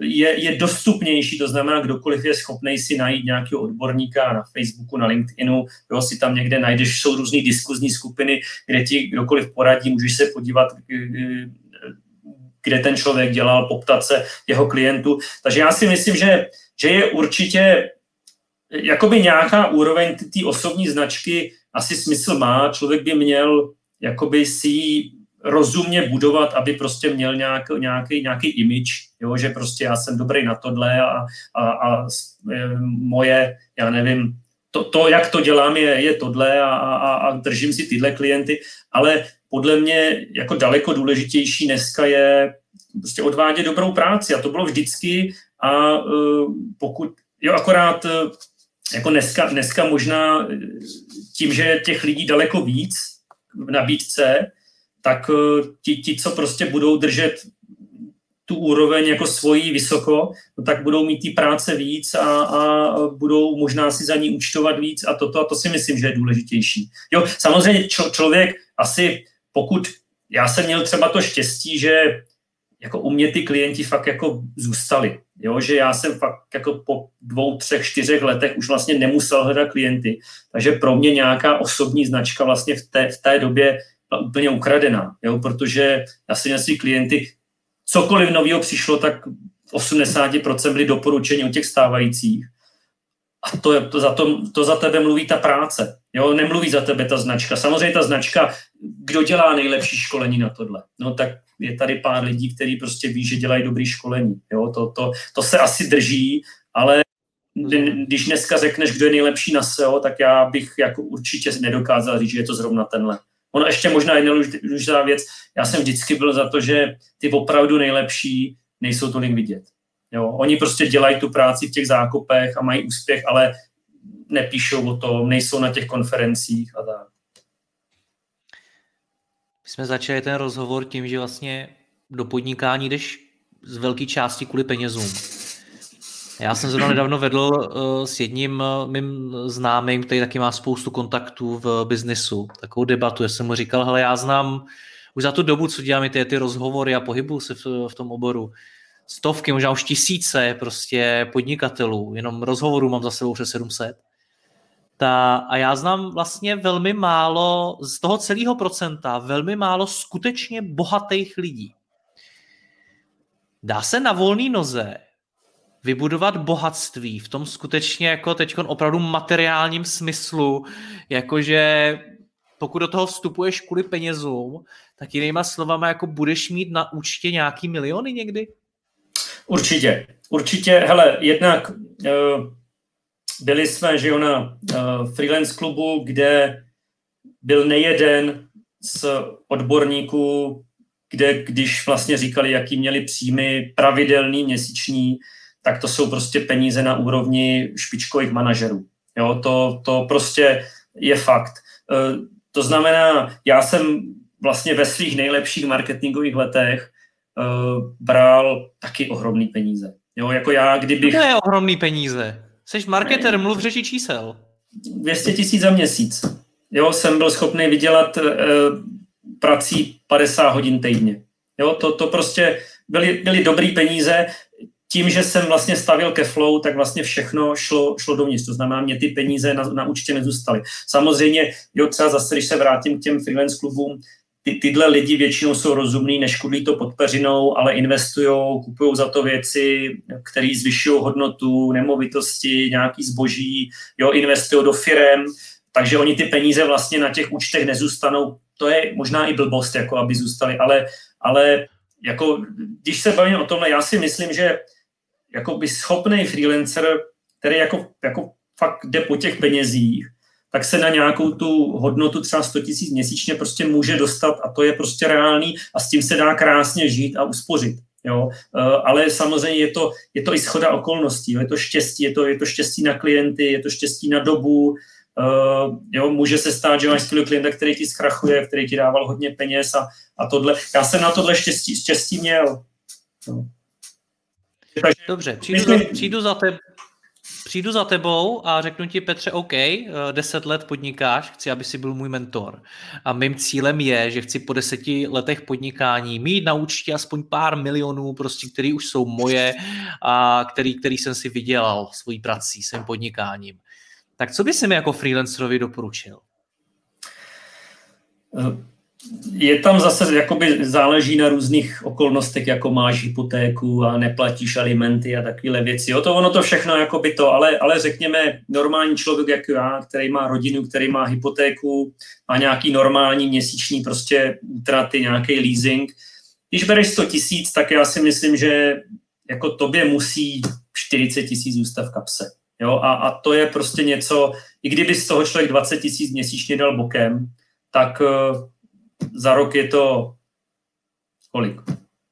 Speaker 2: Je, je dostupnější, to znamená, kdokoliv je schopný si najít nějakého odborníka na Facebooku, na LinkedInu, jo, si tam někde najdeš, jsou různé diskuzní skupiny, kde ti kdokoliv poradí, můžeš se podívat, kde ten člověk dělal, poptat se jeho klientů. Takže já si myslím, že, že je určitě jakoby nějaká úroveň té osobní značky asi smysl má. Člověk by měl jakoby si ji rozumně budovat, aby prostě měl nějak, nějaký, nějaký image, jo, že prostě já jsem dobrý na tohle a, a, a moje, já nevím, to, to, jak to dělám, je, je tohle a, a, a držím si tyhle klienty, ale podle mě jako daleko důležitější dneska je prostě odvádět dobrou práci a to bylo vždycky a uh, pokud, jo, akorát uh, jako dneska, dneska možná tím, že těch lidí daleko víc v nabídce, tak ti, ti, co prostě budou držet tu úroveň jako svoji vysoko, no tak budou mít ty práce víc a, a budou možná si za ní účtovat víc a toto a to si myslím, že je důležitější. Jo, samozřejmě č- člověk asi, pokud já jsem měl třeba to štěstí, že jako u mě ty klienti fakt jako zůstali. Jo, že já jsem fakt jako po dvou, třech, čtyřech letech už vlastně nemusel hledat klienty. Takže pro mě nějaká osobní značka vlastně v té, v té době byla úplně ukradená, jo, protože já jsem měl si klienty, cokoliv nového přišlo, tak 80% byly doporučení u těch stávajících. A to, je, to, za to, to za tebe mluví ta práce. Jo, nemluví za tebe ta značka. Samozřejmě ta značka, kdo dělá nejlepší školení na tohle? No tak je tady pár lidí, kteří prostě ví, že dělají dobrý školení. Jo, to, to, to se asi drží, ale když dneska řekneš, kdo je nejlepší na SEO, tak já bych jako určitě nedokázal říct, že je to zrovna tenhle. Ono ještě možná jedna důležitá věc, já jsem vždycky byl za to, že ty opravdu nejlepší nejsou tolik vidět. Jo, oni prostě dělají tu práci v těch zákopech a mají úspěch, ale nepíšou o tom, nejsou na těch konferencích a tak.
Speaker 1: My jsme začali ten rozhovor tím, že vlastně do podnikání jdeš z velké části kvůli penězům. Já jsem zrovna nedávno vedl uh, s jedním uh, mým známým, který taky má spoustu kontaktů v biznisu, takovou debatu. Já jsem mu říkal, hele, já znám už za tu dobu, co dělám ty, ty rozhovory a pohybu se v, v tom oboru, stovky, možná už tisíce prostě podnikatelů, jenom rozhovorů mám za sebou přes 700. Ta, a já znám vlastně velmi málo, z toho celého procenta, velmi málo skutečně bohatých lidí. Dá se na volné noze vybudovat bohatství v tom skutečně jako teď opravdu materiálním smyslu, jakože pokud do toho vstupuješ kvůli penězům, tak jinýma slovama jako budeš mít na účtě nějaký miliony někdy?
Speaker 2: Určitě, určitě, hele, jednak uh, byli jsme, že jo, na uh, freelance klubu, kde byl nejeden z odborníků, kde když vlastně říkali, jaký měli příjmy pravidelný, měsíční, tak to jsou prostě peníze na úrovni špičkových manažerů. Jo, to, to prostě je fakt. Uh, to znamená, já jsem vlastně ve svých nejlepších marketingových letech uh, bral taky ohromný peníze. Jo, jako já, kdybych...
Speaker 1: To je ohromný peníze. Jsi marketer, mluv řeči čísel.
Speaker 2: 200 tisíc za měsíc. Jo, jsem byl schopný vydělat uh, prací 50 hodin týdně. Jo, to, to prostě byly, byly dobrý peníze. Tím, že jsem vlastně stavil ke flow, tak vlastně všechno šlo, šlo dovnitř. To znamená, mě ty peníze na, na účtě nezůstaly. Samozřejmě, jo, třeba zase, když se vrátím k těm freelance klubům, ty, tyhle lidi většinou jsou rozumní, neškodlí to pod peřinou, ale investují, kupují za to věci, které zvyšují hodnotu, nemovitosti, nějaký zboží, jo, investují do firem, takže oni ty peníze vlastně na těch účtech nezůstanou. To je možná i blbost, jako aby zůstali, ale, ale jako, když se bavím o tomhle, já si myslím, že jako by schopný freelancer, který jako, jako fakt jde po těch penězích, tak se na nějakou tu hodnotu třeba 100 tisíc měsíčně prostě může dostat a to je prostě reálný a s tím se dá krásně žít a uspořit. Jo? Eh, ale samozřejmě je to, je to i schoda okolností, jo? je to štěstí, je to, je to štěstí na klienty, je to štěstí na dobu, Uh, jo, může se stát, že máš skvělý klienta, který ti zkrachuje, který ti dával hodně peněz a, a tohle. Já jsem na tohle štěstí, štěstí měl. No.
Speaker 1: Dobře, přijdu, za, přijdu, za te, přijdu za tebou a řeknu ti, Petře, OK, eh, deset let podnikáš, chci, aby si byl můj mentor. A mým cílem je, že chci po deseti letech podnikání mít na účtě aspoň pár milionů, prostě, který už jsou moje a který, který jsem si vydělal svojí prací, svým podnikáním. Tak co by si mi jako freelancerovi doporučil?
Speaker 2: Eh, je tam zase, jakoby záleží na různých okolnostech, jako máš hypotéku a neplatíš alimenty a takové věci. Jo, to ono to všechno jakoby to, ale, ale řekněme normální člověk jako já, který má rodinu, který má hypotéku, a nějaký normální měsíční prostě útraty, nějaký leasing. Když bereš 100 tisíc, tak já si myslím, že jako tobě musí 40 tisíc zůstat v kapse. Jo, a, a to je prostě něco, i kdyby z toho člověk 20 tisíc měsíčně dal bokem, tak uh, za rok je to kolik?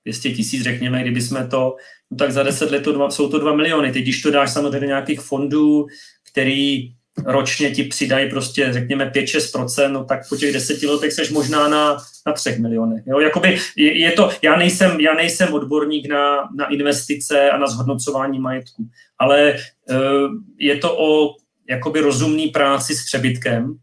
Speaker 2: 200 tisíc, řekněme, kdyby jsme to, no tak za 10 let to dva, jsou to 2 miliony. Teď, když to dáš samozřejmě do nějakých fondů, který ročně ti přidají prostě, řekněme, 5-6%, no tak po těch deseti letech seš možná na, na 3 milionech. Jo? Jakoby je, je, to, já nejsem, já nejsem odborník na, na investice a na zhodnocování majetku, ale uh, je to o jakoby rozumný práci s přebytkem,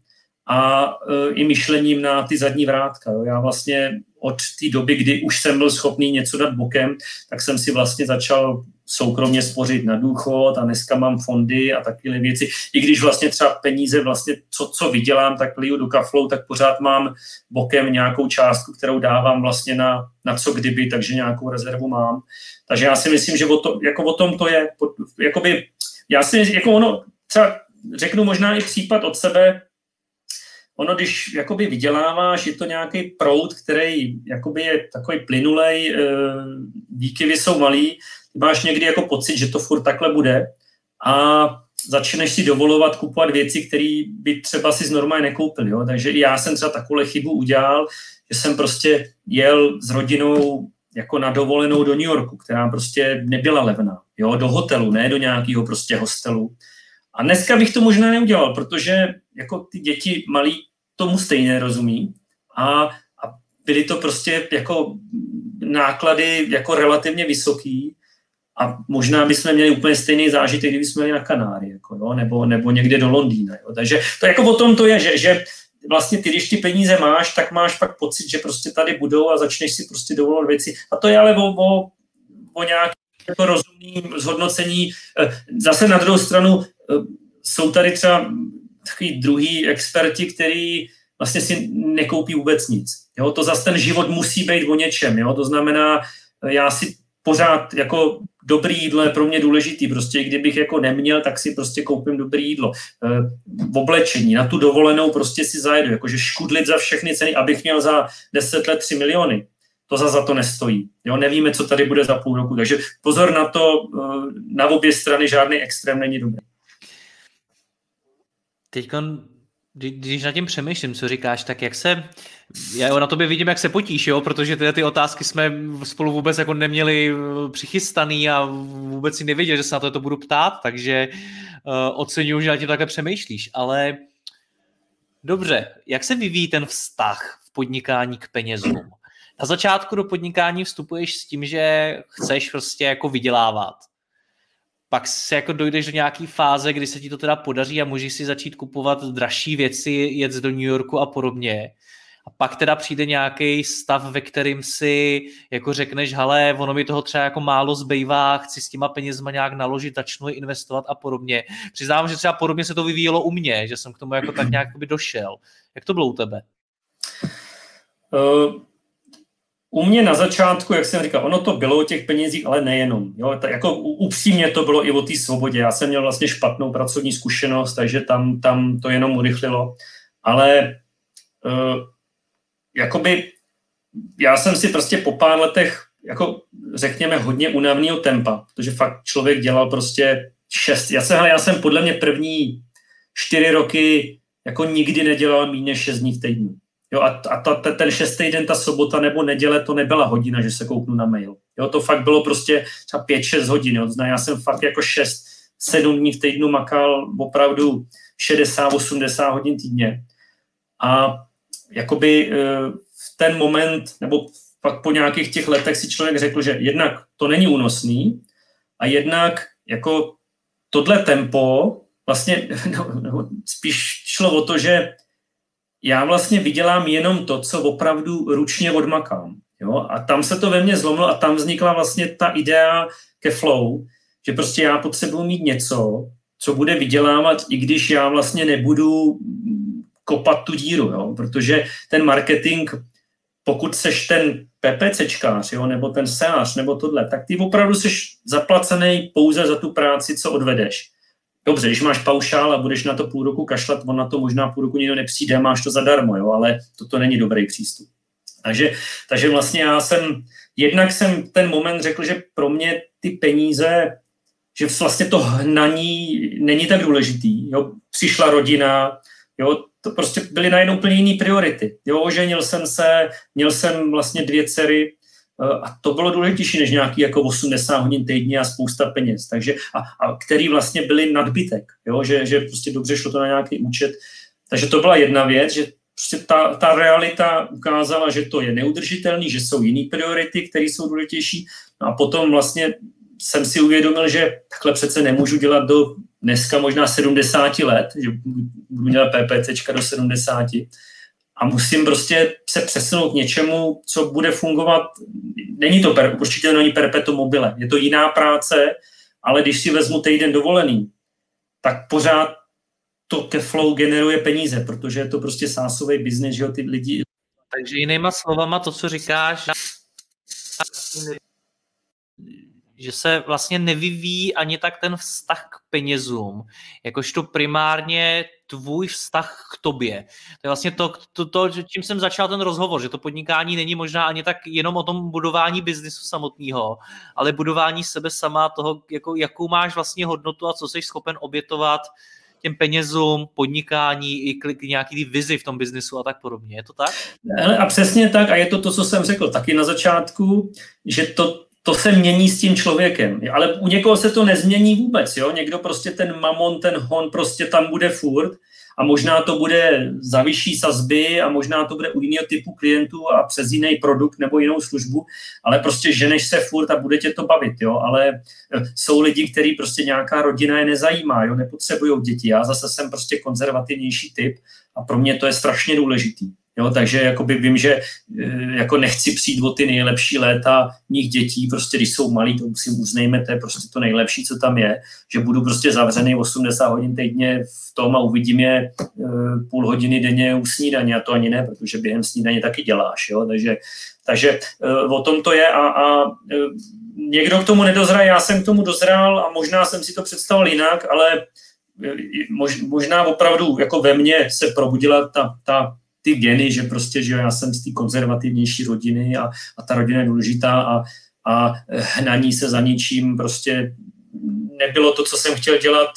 Speaker 2: a e, i myšlením na ty zadní vrátka. Já vlastně od té doby, kdy už jsem byl schopný něco dát bokem, tak jsem si vlastně začal soukromně spořit na důchod a dneska mám fondy a takové věci. I když vlastně třeba peníze, vlastně co, co vydělám, tak liju do kaflou, tak pořád mám bokem nějakou částku, kterou dávám vlastně na, na co kdyby, takže nějakou rezervu mám. Takže já si myslím, že o, to, jako o tom to je. Jakoby, já si, jako ono, třeba řeknu možná i případ od sebe, ono, když jakoby vyděláváš, je to nějaký proud, který jakoby je takový plynulej, eh, výkyvy jsou malý, máš někdy jako pocit, že to furt takhle bude a začneš si dovolovat kupovat věci, které by třeba si normálně nekoupil. Jo? Takže i já jsem třeba takovou chybu udělal, že jsem prostě jel s rodinou jako na dovolenou do New Yorku, která prostě nebyla levná, jo? do hotelu, ne do nějakého prostě hostelu. A dneska bych to možná neudělal, protože jako ty děti malí tomu stejně rozumí a, a byly to prostě jako náklady jako relativně vysoký a možná bychom měli úplně stejný zážitek, kdyby jsme na Kanáry, jako, jo, nebo, nebo někde do Londýna. Jo. Takže to jako o tom to je, že, že vlastně ty, když ty peníze máš, tak máš pak pocit, že prostě tady budou a začneš si prostě dovolovat věci. A to je ale o, o, o nějakém jako rozumným zhodnocení. Eh, zase na druhou stranu eh, jsou tady třeba takový druhý experti, který vlastně si nekoupí vůbec nic. Jo? To zase ten život musí být o něčem. Jo? To znamená, já si pořád jako dobrý jídlo je pro mě důležitý. Prostě kdybych jako neměl, tak si prostě koupím dobrý jídlo. V oblečení, na tu dovolenou prostě si zajedu. Jakože škudlit za všechny ceny, abych měl za 10 let 3 miliony. To za, za to nestojí. Jo, nevíme, co tady bude za půl roku. Takže pozor na to, e, na obě strany žádný extrém není dobrý.
Speaker 1: Teď když nad tím přemýšlím, co říkáš, tak jak se, já na tobě vidím, jak se potíš, jo, protože ty, ty otázky jsme spolu vůbec jako neměli eh, přichystaný a vůbec si nevěděl, že se na to, to budu ptát, takže uh, oceňuji, že na tím takhle přemýšlíš, ale dobře, jak se vyvíjí ten vztah v podnikání k penězům? Na začátku do podnikání vstupuješ s tím, že chceš prostě jako vydělávat pak se jako dojdeš do nějaké fáze, kdy se ti to teda podaří a můžeš si začít kupovat dražší věci, jet do New Yorku a podobně. A pak teda přijde nějaký stav, ve kterým si jako řekneš, hele, ono mi toho třeba jako málo zbývá, chci s těma penězma nějak naložit, začnu je investovat a podobně. Přiznám, že třeba podobně se to vyvíjelo u mě, že jsem k tomu jako tak nějak došel. Jak to bylo u tebe?
Speaker 2: Uh, u mě na začátku, jak jsem říkal, ono to bylo o těch penězích, ale nejenom. Jo? Tak jako upřímně to bylo i o té svobodě. Já jsem měl vlastně špatnou pracovní zkušenost, takže tam, tam to jenom urychlilo. Ale uh, jakoby já jsem si prostě po pár letech jako řekněme hodně unavného tempa, protože fakt člověk dělal prostě šest, já jsem, já jsem podle mě první čtyři roky jako nikdy nedělal méně šest dní v týdnu. Jo, a, a ta, ten šestý den, ta sobota nebo neděle, to nebyla hodina, že se kouknu na mail. Jo, to fakt bylo prostě třeba pět, šest hodin. Jo. Já jsem fakt jako šest, sedm dní v týdnu makal opravdu 60, 80 hodin týdně. A jakoby eh, v ten moment, nebo pak po nějakých těch letech si člověk řekl, že jednak to není únosný a jednak jako tohle tempo vlastně no, no, spíš šlo o to, že já vlastně vydělám jenom to, co opravdu ručně odmakám. Jo? A tam se to ve mně zlomilo a tam vznikla vlastně ta idea ke flow, že prostě já potřebuji mít něco, co bude vydělávat, i když já vlastně nebudu kopat tu díru, jo? protože ten marketing, pokud seš ten PPCčkář, jo? nebo ten SEAř, nebo tohle, tak ty opravdu seš zaplacený pouze za tu práci, co odvedeš. Dobře, když máš paušál a budeš na to půl roku kašlat, on na to možná půl roku nikdo nepřijde, máš to zadarmo, jo? ale toto není dobrý přístup. Takže, takže vlastně já jsem, jednak jsem ten moment řekl, že pro mě ty peníze, že vlastně to hnaní není tak důležitý. Jo? Přišla rodina, jo? to prostě byly najednou úplně jiné priority. Jo? Oženil jsem se, měl jsem vlastně dvě dcery, a to bylo důležitější než nějaký jako 80 hodin týdně a spousta peněz. Takže, a, a který vlastně byly nadbytek, jo? Že, že prostě dobře šlo to na nějaký účet. Takže to byla jedna věc, že prostě ta, ta realita ukázala, že to je neudržitelný, že jsou jiné priority, které jsou důležitější. No a potom vlastně jsem si uvědomil, že takhle přece nemůžu dělat do dneska možná 70 let, že budu dělat PPCčka do 70, a musím prostě se přesunout k něčemu, co bude fungovat. Není to, určitě není perpetuum mobile, je to jiná práce, ale když si vezmu týden dovolený, tak pořád to ke flow generuje peníze, protože je to prostě sásový biznis, že jo, ty lidi...
Speaker 1: Takže jinýma slovama to, co říkáš, že se vlastně nevyvíjí ani tak ten vztah k penězům, jakožto primárně tvůj vztah k tobě. To je vlastně to, to, to, čím jsem začal ten rozhovor, že to podnikání není možná ani tak jenom o tom budování biznisu samotného, ale budování sebe sama, toho, jako, jakou máš vlastně hodnotu a co jsi schopen obětovat těm penězům, podnikání i k, k nějaký vizi v tom biznisu a tak podobně. Je to tak?
Speaker 2: A přesně tak a je to to, co jsem řekl taky na začátku, že to to se mění s tím člověkem. Ale u někoho se to nezmění vůbec. Jo? Někdo prostě ten mamon, ten hon prostě tam bude furt a možná to bude za vyšší sazby a možná to bude u jiného typu klientů a přes jiný produkt nebo jinou službu, ale prostě ženeš se furt a bude tě to bavit, jo, ale e, jsou lidi, kteří prostě nějaká rodina je nezajímá, jo, nepotřebují děti, já zase jsem prostě konzervativnější typ a pro mě to je strašně důležitý. Jo, takže jakoby vím, že eh, jako nechci přijít o ty nejlepší léta mých dětí, prostě když jsou malí, to si uznejme, to je prostě to nejlepší, co tam je, že budu prostě zavřený 80 hodin týdně v tom a uvidím je eh, půl hodiny denně u snídaně a to ani ne, protože během snídaně taky děláš, jo, takže, takže eh, o tom to je a, a někdo k tomu nedozraje, já jsem k tomu dozrál a možná jsem si to představil jinak, ale možná opravdu jako ve mně se probudila ta, ta ty geny, že prostě, že já jsem z té konzervativnější rodiny a, a ta rodina je důležitá a, a hnaní se za ničím prostě nebylo to, co jsem chtěl dělat,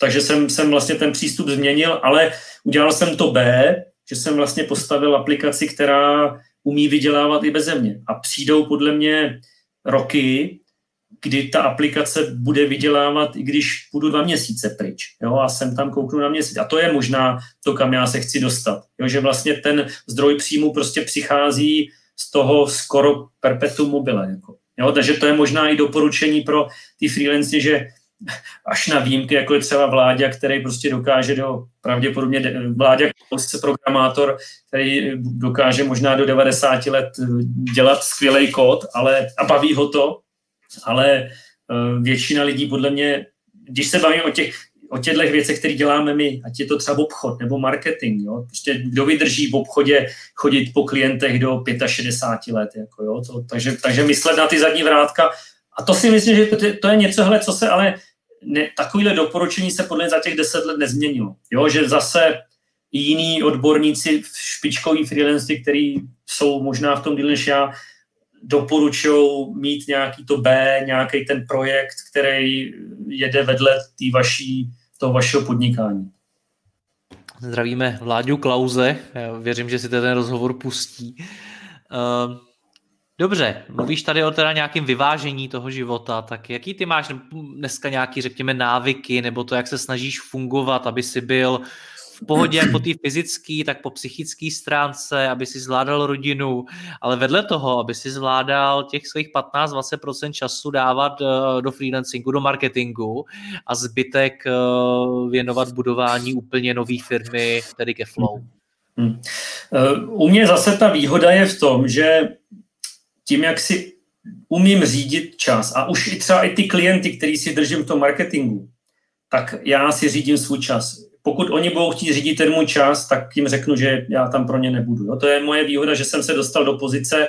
Speaker 2: takže jsem, jsem vlastně ten přístup změnil, ale udělal jsem to B, že jsem vlastně postavil aplikaci, která umí vydělávat i bez mě. A přijdou podle mě roky, kdy ta aplikace bude vydělávat, i když budu dva měsíce pryč. Jo, a jsem tam kouknu na měsíc. A to je možná to, kam já se chci dostat. Jo, že vlastně ten zdroj příjmu prostě přichází z toho skoro perpetuum mobile. Jako. Jo, takže to je možná i doporučení pro ty freelancy, že až na výjimky, jako je třeba Vláďa, který prostě dokáže do, pravděpodobně Vláďa programátor, který dokáže možná do 90 let dělat skvělý kód, ale a baví ho to, ale eh, většina lidí podle mě, když se bavíme o těch, o těchto věcech, které děláme my, ať je to třeba obchod nebo marketing, jo? prostě kdo vydrží v obchodě chodit po klientech do 65 let, jako, jo? To, takže, takže myslet na ty zadní vrátka. A to si myslím, že to, to je něco, hele, co se ale ne, takovýhle doporučení se podle mě za těch 10 let nezměnilo. Jo? Že zase jiní odborníci, špičkoví freelanci, kteří jsou možná v tom díl než já, doporučují mít nějaký to B, nějaký ten projekt, který jede vedle tý vaší, toho vašeho podnikání.
Speaker 1: Zdravíme Vláďu Klauze, Já věřím, že si ten rozhovor pustí. Uh, dobře, mluvíš tady o teda nějakém vyvážení toho života, tak jaký ty máš dneska nějaký, řekněme, návyky, nebo to, jak se snažíš fungovat, aby si byl v pohodě jak po té fyzické, tak po psychické stránce, aby si zvládal rodinu, ale vedle toho, aby si zvládal těch svých 15-20% času dávat eh, do freelancingu, do marketingu a zbytek eh, věnovat budování úplně nové firmy, tedy ke Flow. Hmm.
Speaker 2: Eh, u mě zase ta výhoda je v tom, že tím, jak si umím řídit čas a už i třeba i ty klienty, který si držím v tom marketingu, tak já si řídím svůj čas pokud oni budou chtít řídit ten můj čas, tak jim řeknu, že já tam pro ně nebudu. Jo. To je moje výhoda, že jsem se dostal do pozice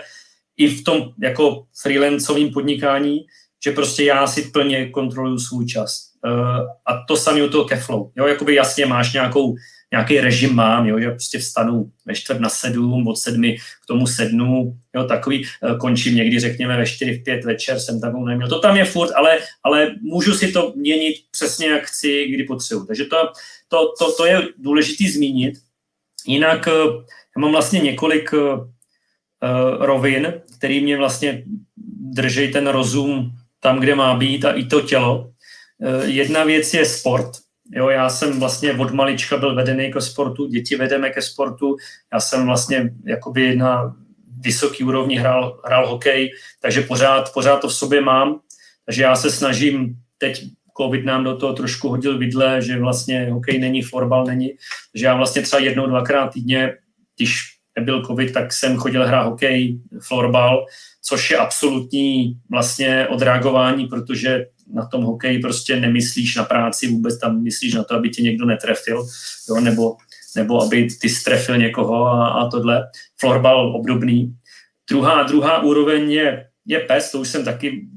Speaker 2: i v tom jako freelancovým podnikání, že prostě já si plně kontroluju svůj čas. Uh, a to samé u toho Keflow. Jo, jakoby jasně máš nějakou nějaký režim mám, jo, že prostě vstanu ve čtvrt na sedm, od sedmi k tomu sednu, jo, takový, eh, končím někdy, řekněme, ve čtyři, v pět večer jsem takovou neměl. To tam je furt, ale, ale můžu si to měnit přesně, jak chci, kdy potřebuji. Takže to, to, to, to je důležité zmínit. Jinak eh, já mám vlastně několik uh, rovin, který mě vlastně drží ten rozum tam, kde má být a i to tělo. Uh, jedna věc je sport, Jo, já jsem vlastně od malička byl vedený ke sportu, děti vedeme ke sportu, já jsem vlastně jakoby na vysoký úrovni hrál, hrál hokej, takže pořád, pořád to v sobě mám, takže já se snažím, teď covid nám do toho trošku hodil vidle, že vlastně hokej není, florbal není, že já vlastně třeba jednou, dvakrát týdně, když nebyl covid, tak jsem chodil hrát hokej, florbal, což je absolutní vlastně odreagování, protože na tom hokeji prostě nemyslíš na práci, vůbec tam myslíš na to, aby tě někdo netrefil, jo, nebo, nebo aby ty strefil někoho a, a tohle. Florbal obdobný. Druhá, druhá úroveň je, je PES, to už jsem taky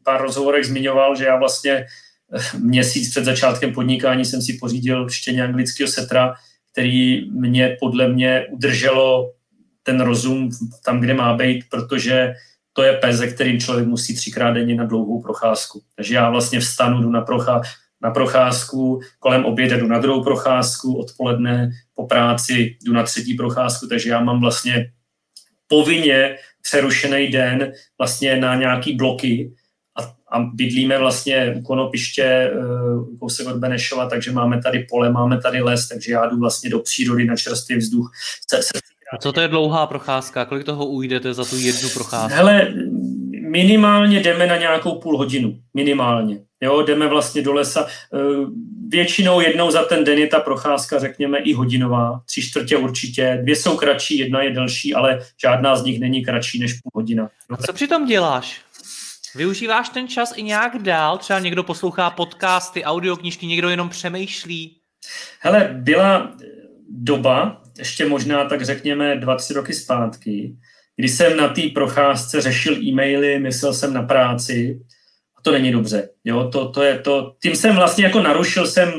Speaker 2: v pár rozhovorech zmiňoval, že já vlastně eh, měsíc před začátkem podnikání jsem si pořídil štěně anglického setra, který mě podle mě udrželo ten rozum tam, kde má být, protože to je pes, kterým člověk musí třikrát denně na dlouhou procházku. Takže já vlastně vstanu, jdu na, prochá, na procházku, kolem oběda jdu na druhou procházku, odpoledne po práci jdu na třetí procházku, takže já mám vlastně povinně přerušený den vlastně na nějaký bloky a, a bydlíme vlastně u Konopiště, uh, kousek od Benešova, takže máme tady pole, máme tady les, takže já jdu vlastně do přírody na čerstvý vzduch se, se
Speaker 1: a co to je dlouhá procházka? Kolik toho ujdete za tu jednu procházku?
Speaker 2: Hele, minimálně jdeme na nějakou půl hodinu. Minimálně. Jo, jdeme vlastně do lesa. Eh, většinou jednou za ten den je ta procházka, řekněme, i hodinová. Tři čtvrtě určitě. Dvě jsou kratší, jedna je delší, ale žádná z nich není kratší než půl hodina.
Speaker 1: A co přitom děláš? Využíváš ten čas i nějak dál? Třeba někdo poslouchá podcasty, audioknižky, někdo jenom přemýšlí?
Speaker 2: Hele, byla doba, ještě možná tak řekněme dva, tři roky zpátky, kdy jsem na té procházce řešil e-maily, myslel jsem na práci a to není dobře. Jo? To, to je to, tím jsem vlastně jako narušil jsem,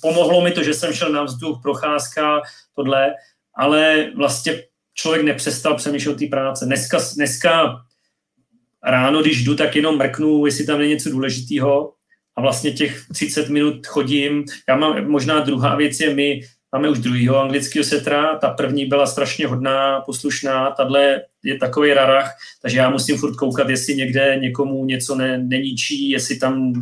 Speaker 2: pomohlo mi to, že jsem šel na vzduch, procházka, tohle, ale vlastně člověk nepřestal přemýšlet o té práce. Dneska, dneska ráno, když jdu, tak jenom mrknu, jestli tam není něco důležitého a vlastně těch 30 minut chodím. Já mám, možná druhá věc je, my Máme už druhýho anglického setra, ta první byla strašně hodná, poslušná, tahle je takový rarach, takže já musím furt koukat, jestli někde někomu něco ne, neníčí, jestli tam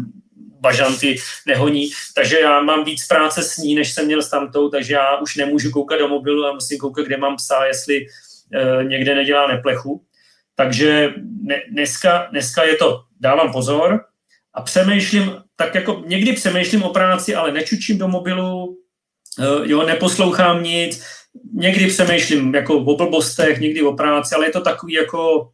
Speaker 2: bažanty nehoní. Takže já mám víc práce s ní, než jsem měl s tamtou, takže já už nemůžu koukat do mobilu a musím koukat, kde mám psa, jestli e, někde nedělá neplechu. Takže ne, dneska, dneska je to, dávám pozor a přemýšlím, tak jako někdy přemýšlím o práci, ale nečučím do mobilu, jo, neposlouchám nic, někdy přemýšlím jako o blbostech, někdy o práci, ale je to takový jako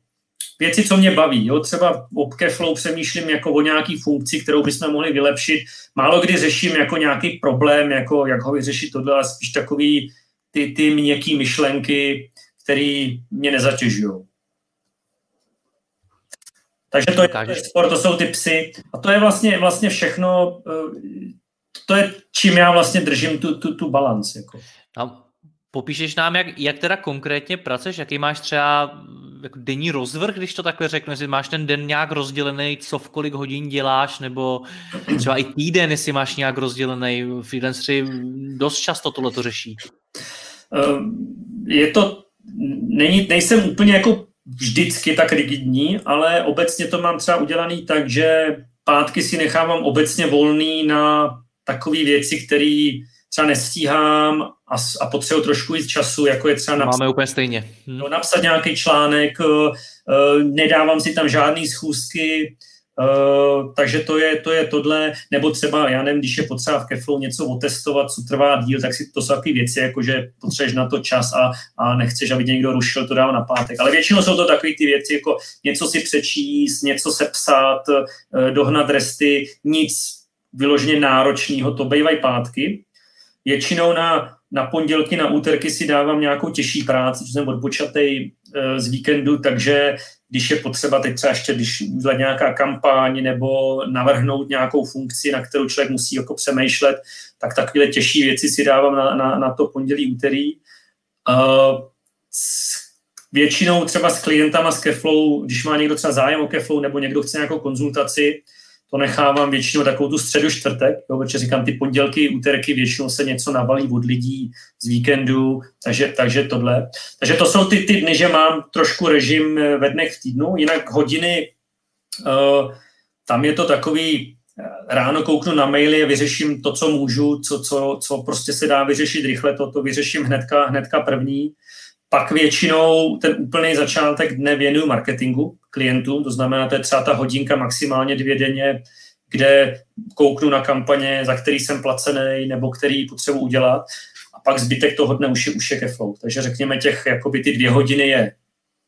Speaker 2: věci, co mě baví. Jo? Třeba o Keflow přemýšlím jako o nějaký funkci, kterou bychom mohli vylepšit. Málo kdy řeším jako nějaký problém, jako jak ho vyřešit tohle, ale spíš takový ty, ty měkký myšlenky, které mě nezatěžují. Takže to je sport, to jsou ty psy. A to je vlastně, vlastně všechno, eh, to je, čím já vlastně držím tu, tu, tu balans. Jako.
Speaker 1: A popíšeš nám, jak, jak teda konkrétně pracuješ, jaký máš třeba jako denní rozvrh, když to takhle řeknu, jestli máš ten den nějak rozdělený, co v kolik hodin děláš, nebo třeba i týden, jestli máš nějak rozdělený. Freelanceri dost často tohle to řeší.
Speaker 2: Ehm, je to, není, nejsem úplně jako vždycky tak rigidní, ale obecně to mám třeba udělaný tak, že pátky si nechávám obecně volný na takové věci, které třeba nestíhám a, a potřebuji trošku víc času, jako je třeba
Speaker 1: napsat, Máme úplně stejně.
Speaker 2: Hm. No, napsat nějaký článek, uh, nedávám si tam žádné schůzky, Uh, takže to je, to je tohle, nebo třeba, já nevím, když je potřeba v Keflow něco otestovat, co trvá díl, tak si to jsou takové věci, jako že potřebuješ na to čas a, a nechceš, aby tě někdo rušil, to dál na pátek. Ale většinou jsou to takové ty věci, jako něco si přečíst, něco sepsat, uh, dohnat resty, nic vyloženě náročného, to bývají pátky. Většinou na, na pondělky, na úterky si dávám nějakou těžší práci, že jsem odpočatej z víkendu, takže když je potřeba teď třeba ještě, když udělat nějaká kampaň nebo navrhnout nějakou funkci, na kterou člověk musí jako přemýšlet, tak takové těžší věci si dávám na, na, na to pondělí, úterý. Uh, většinou třeba s klientama z Keflow, když má někdo třeba zájem o Keflow nebo někdo chce nějakou konzultaci, to nechávám většinou takovou tu středu čtvrtek, jo, protože říkám, ty pondělky, úterky většinou se něco nabalí od lidí z víkendu, takže, takže tohle. Takže to jsou ty, ty dny, že mám trošku režim eh, ve dnech v týdnu, jinak hodiny, uh, tam je to takový, eh, ráno kouknu na maily a vyřeším to, co můžu, co, co, co prostě se dá vyřešit rychle, to, to vyřeším hnedka, hnedka první. Pak většinou ten úplný začátek dne věnuju marketingu klientům, to znamená, to je třeba ta hodinka maximálně dvě denně, kde kouknu na kampaně, za který jsem placený nebo který potřebuji udělat a pak zbytek toho dne už je, už je ke flow. Takže řekněme těch, jakoby ty dvě hodiny je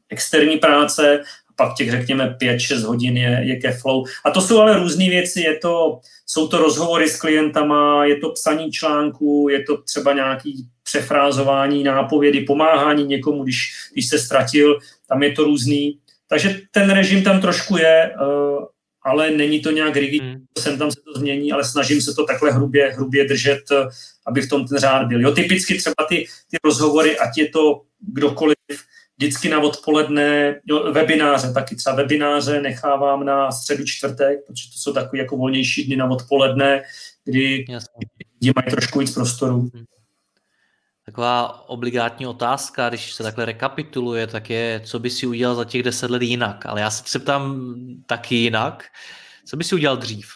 Speaker 2: externí práce a pak těch, řekněme, pět šest hodin je, je ke flow. A to jsou ale různé věci, je to, jsou to rozhovory s klientama, je to psaní článku, je to třeba nějaký přefrázování, nápovědy, pomáhání někomu, když, když se ztratil, tam je to různý. Takže ten režim tam trošku je, eh, ale není to nějak rigidní, hmm. sem tam se to změní, ale snažím se to takhle hrubě, hrubě držet, eh, aby v tom ten řád byl. Jo, typicky třeba ty, ty rozhovory, ať je to kdokoliv, vždycky na odpoledne, jo, webináře taky, třeba webináře nechávám na středu čtvrtek, protože to jsou takové jako volnější dny na odpoledne, kdy lidi mají trošku víc prostoru. Hmm.
Speaker 1: Taková obligátní otázka, když se takhle rekapituluje, tak je, co by si udělal za těch deset let jinak. Ale já se ptám taky jinak. Co by si udělal dřív?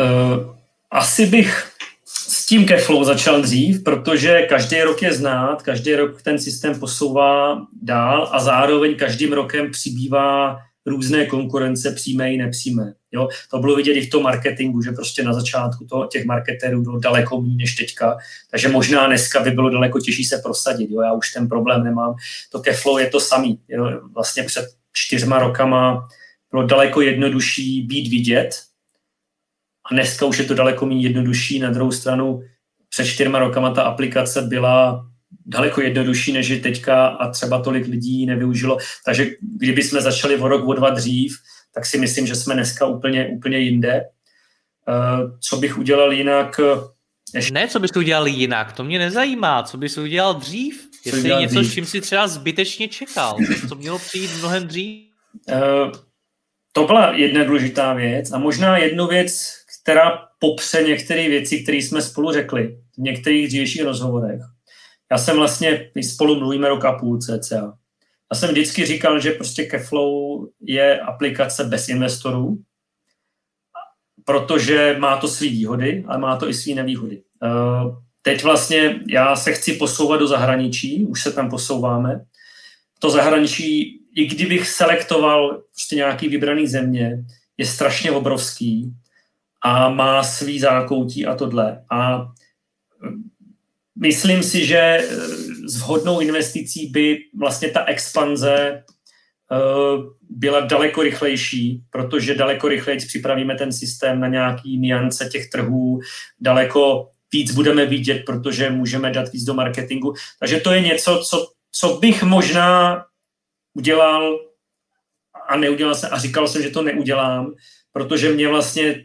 Speaker 2: Uh, asi bych s tím Keflow začal dřív, protože každý rok je znát, každý rok ten systém posouvá dál a zároveň každým rokem přibývá různé konkurence přímé i nepřímé. Jo? To bylo vidět i v tom marketingu, že prostě na začátku toho, těch marketérů bylo daleko méně než teďka, takže možná dneska by bylo daleko těžší se prosadit. Jo? Já už ten problém nemám. To Keflow je to samý. Jo? Vlastně před čtyřma rokama bylo daleko jednodušší být vidět a dneska už je to daleko méně jednodušší. Na druhou stranu před čtyřma rokama ta aplikace byla daleko jednodušší, než je teďka a třeba tolik lidí nevyužilo. Takže kdyby jsme začali o rok, o dva dřív, tak si myslím, že jsme dneska úplně, úplně jinde. Eh, co bych udělal jinak? Eh,
Speaker 1: ještě... Ne, co bys udělal jinak, to mě nezajímá. Co bys udělal dřív? Co Jestli je něco, dřív? s čím si třeba zbytečně čekal, co mělo přijít mnohem dřív? Uh,
Speaker 2: to byla jedna důležitá věc a možná jednu věc, která popře některé věci, které jsme spolu řekli v některých dřívějších rozhovorech. Já jsem vlastně, my spolu mluvíme rok a půl cca. Já jsem vždycky říkal, že prostě Keflow je aplikace bez investorů, protože má to své výhody, ale má to i své nevýhody. Eh, teď vlastně já se chci posouvat do zahraničí, už se tam posouváme. To zahraničí, i kdybych selektoval prostě nějaký vybraný země, je strašně obrovský a má svý zákoutí a tohle. A myslím si, že eh, s vhodnou investicí by vlastně ta expanze eh, byla daleko rychlejší, protože daleko rychleji připravíme ten systém na nějaký niance těch trhů, daleko víc budeme vidět, protože můžeme dát víc do marketingu. Takže to je něco, co, co bych možná udělal a neudělal jsem a říkal jsem, že to neudělám, protože mě vlastně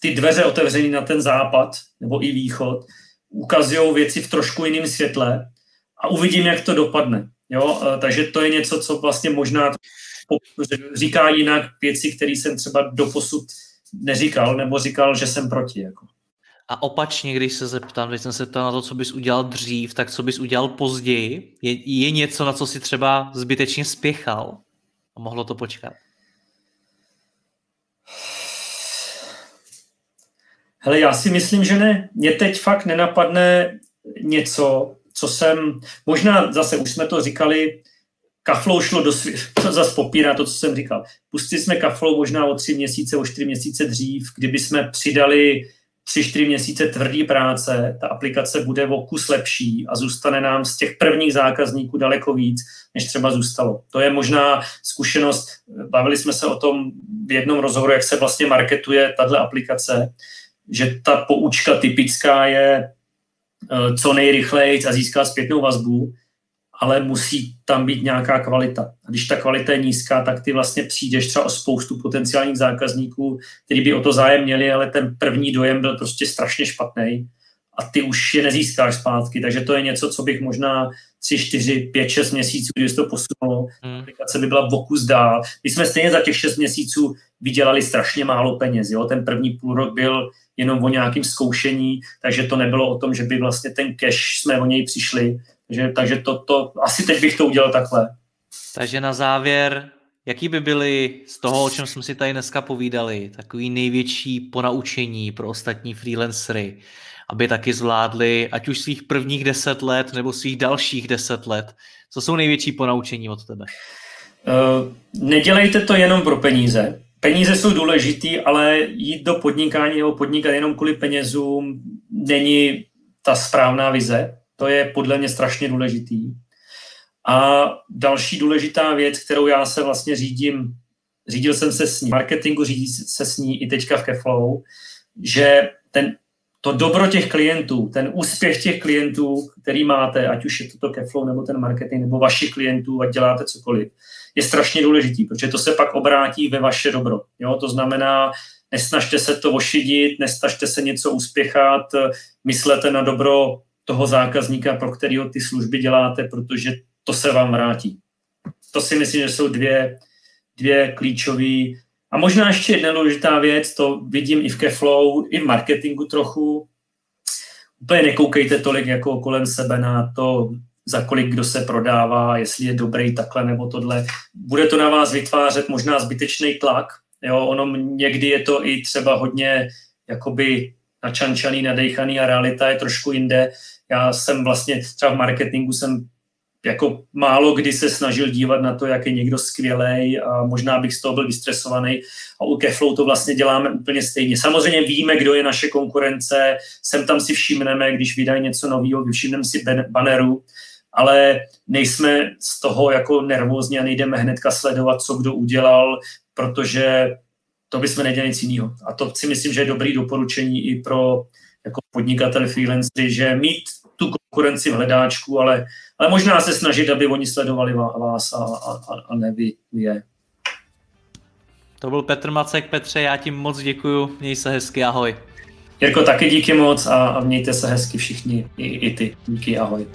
Speaker 2: ty dveře otevřený na ten západ nebo i východ ukazují věci v trošku jiném světle a uvidím, jak to dopadne. Jo? Takže to je něco, co vlastně možná říká jinak věci, které jsem třeba doposud neříkal, nebo říkal, že jsem proti. Jako.
Speaker 1: A opačně, když se zeptám, když jsem se ptal na to, co bys udělal dřív, tak co bys udělal později? Je, je něco, na co si třeba zbytečně spěchal a mohlo to počkat?
Speaker 2: Hele, já si myslím, že ne. Mě teď fakt nenapadne něco, co jsem, možná zase už jsme to říkali, kaflou šlo do světa, to zase popírá to, co jsem říkal. Pustili jsme kaflou možná o tři měsíce, o čtyři měsíce dřív, kdyby jsme přidali tři, čtyři měsíce tvrdý práce, ta aplikace bude o kus lepší a zůstane nám z těch prvních zákazníků daleko víc, než třeba zůstalo. To je možná zkušenost, bavili jsme se o tom v jednom rozhovoru, jak se vlastně marketuje tahle aplikace, že ta poučka typická je eh, co nejrychleji a získat zpětnou vazbu, ale musí tam být nějaká kvalita. A když ta kvalita je nízká, tak ty vlastně přijdeš třeba o spoustu potenciálních zákazníků, kteří by o to zájem měli, ale ten první dojem byl prostě strašně špatný a ty už je nezískáš zpátky. Takže to je něco, co bych možná 3, 4, 5, 6 měsíců, když to posunulo, hmm. aplikace by byla vokus dál. My jsme stejně za těch 6 měsíců vydělali strašně málo peněz. Jo? Ten první půl rok byl jenom o nějakém zkoušení, takže to nebylo o tom, že by vlastně ten cash jsme o něj přišli, takže, takže to, to, asi teď bych to udělal takhle.
Speaker 1: Takže na závěr, jaký by byly z toho, o čem jsme si tady dneska povídali, takový největší ponaučení pro ostatní freelancery, aby taky zvládli ať už svých prvních deset let nebo svých dalších deset let. Co jsou největší ponaučení od tebe?
Speaker 2: Uh, nedělejte to jenom pro peníze. Peníze jsou důležitý, ale jít do podnikání nebo podnikat jenom kvůli penězům není ta správná vize. To je podle mě strašně důležitý. A další důležitá věc, kterou já se vlastně řídím, řídil jsem se s ní, marketingu řídí se s ní i teďka v Keflow, že ten, to dobro těch klientů, ten úspěch těch klientů, který máte, ať už je to, to Keflow nebo ten marketing, nebo vašich klientů, ať děláte cokoliv, je strašně důležitý, protože to se pak obrátí ve vaše dobro. Jo? To znamená, nesnažte se to ošidit, nesnažte se něco uspěchat, myslete na dobro toho zákazníka, pro kterého ty služby děláte, protože to se vám vrátí. To si myslím, že jsou dvě, dvě klíčové. A možná ještě jedna důležitá věc, to vidím i v Keflow, i v marketingu trochu. Úplně nekoukejte tolik jako kolem sebe na to, za kolik kdo se prodává, jestli je dobrý takhle nebo tohle. Bude to na vás vytvářet možná zbytečný tlak. Jo, ono někdy je to i třeba hodně jakoby načančaný, nadejchaný a realita je trošku jinde. Já jsem vlastně třeba v marketingu jsem jako málo kdy se snažil dívat na to, jak je někdo skvělý a možná bych z toho byl vystresovaný. A u Keflow to vlastně děláme úplně stejně. Samozřejmě víme, kdo je naše konkurence, sem tam si všimneme, když vydají něco nového, všimneme si banneru, ale nejsme z toho jako nervózní a nejdeme hnedka sledovat, co kdo udělal, protože to bychom nedělali nic jiného. A to si myslím, že je dobrý doporučení i pro jako podnikatel freelancery, že mít tu konkurenci v hledáčku, ale, ale možná se snažit, aby oni sledovali vás a, a, a ne vy je.
Speaker 1: To byl Petr Macek. Petře, já ti moc děkuju. Měj se hezky, ahoj.
Speaker 2: Jirko, taky díky moc a, a mějte se hezky všichni, i, i ty. Díky, ahoj.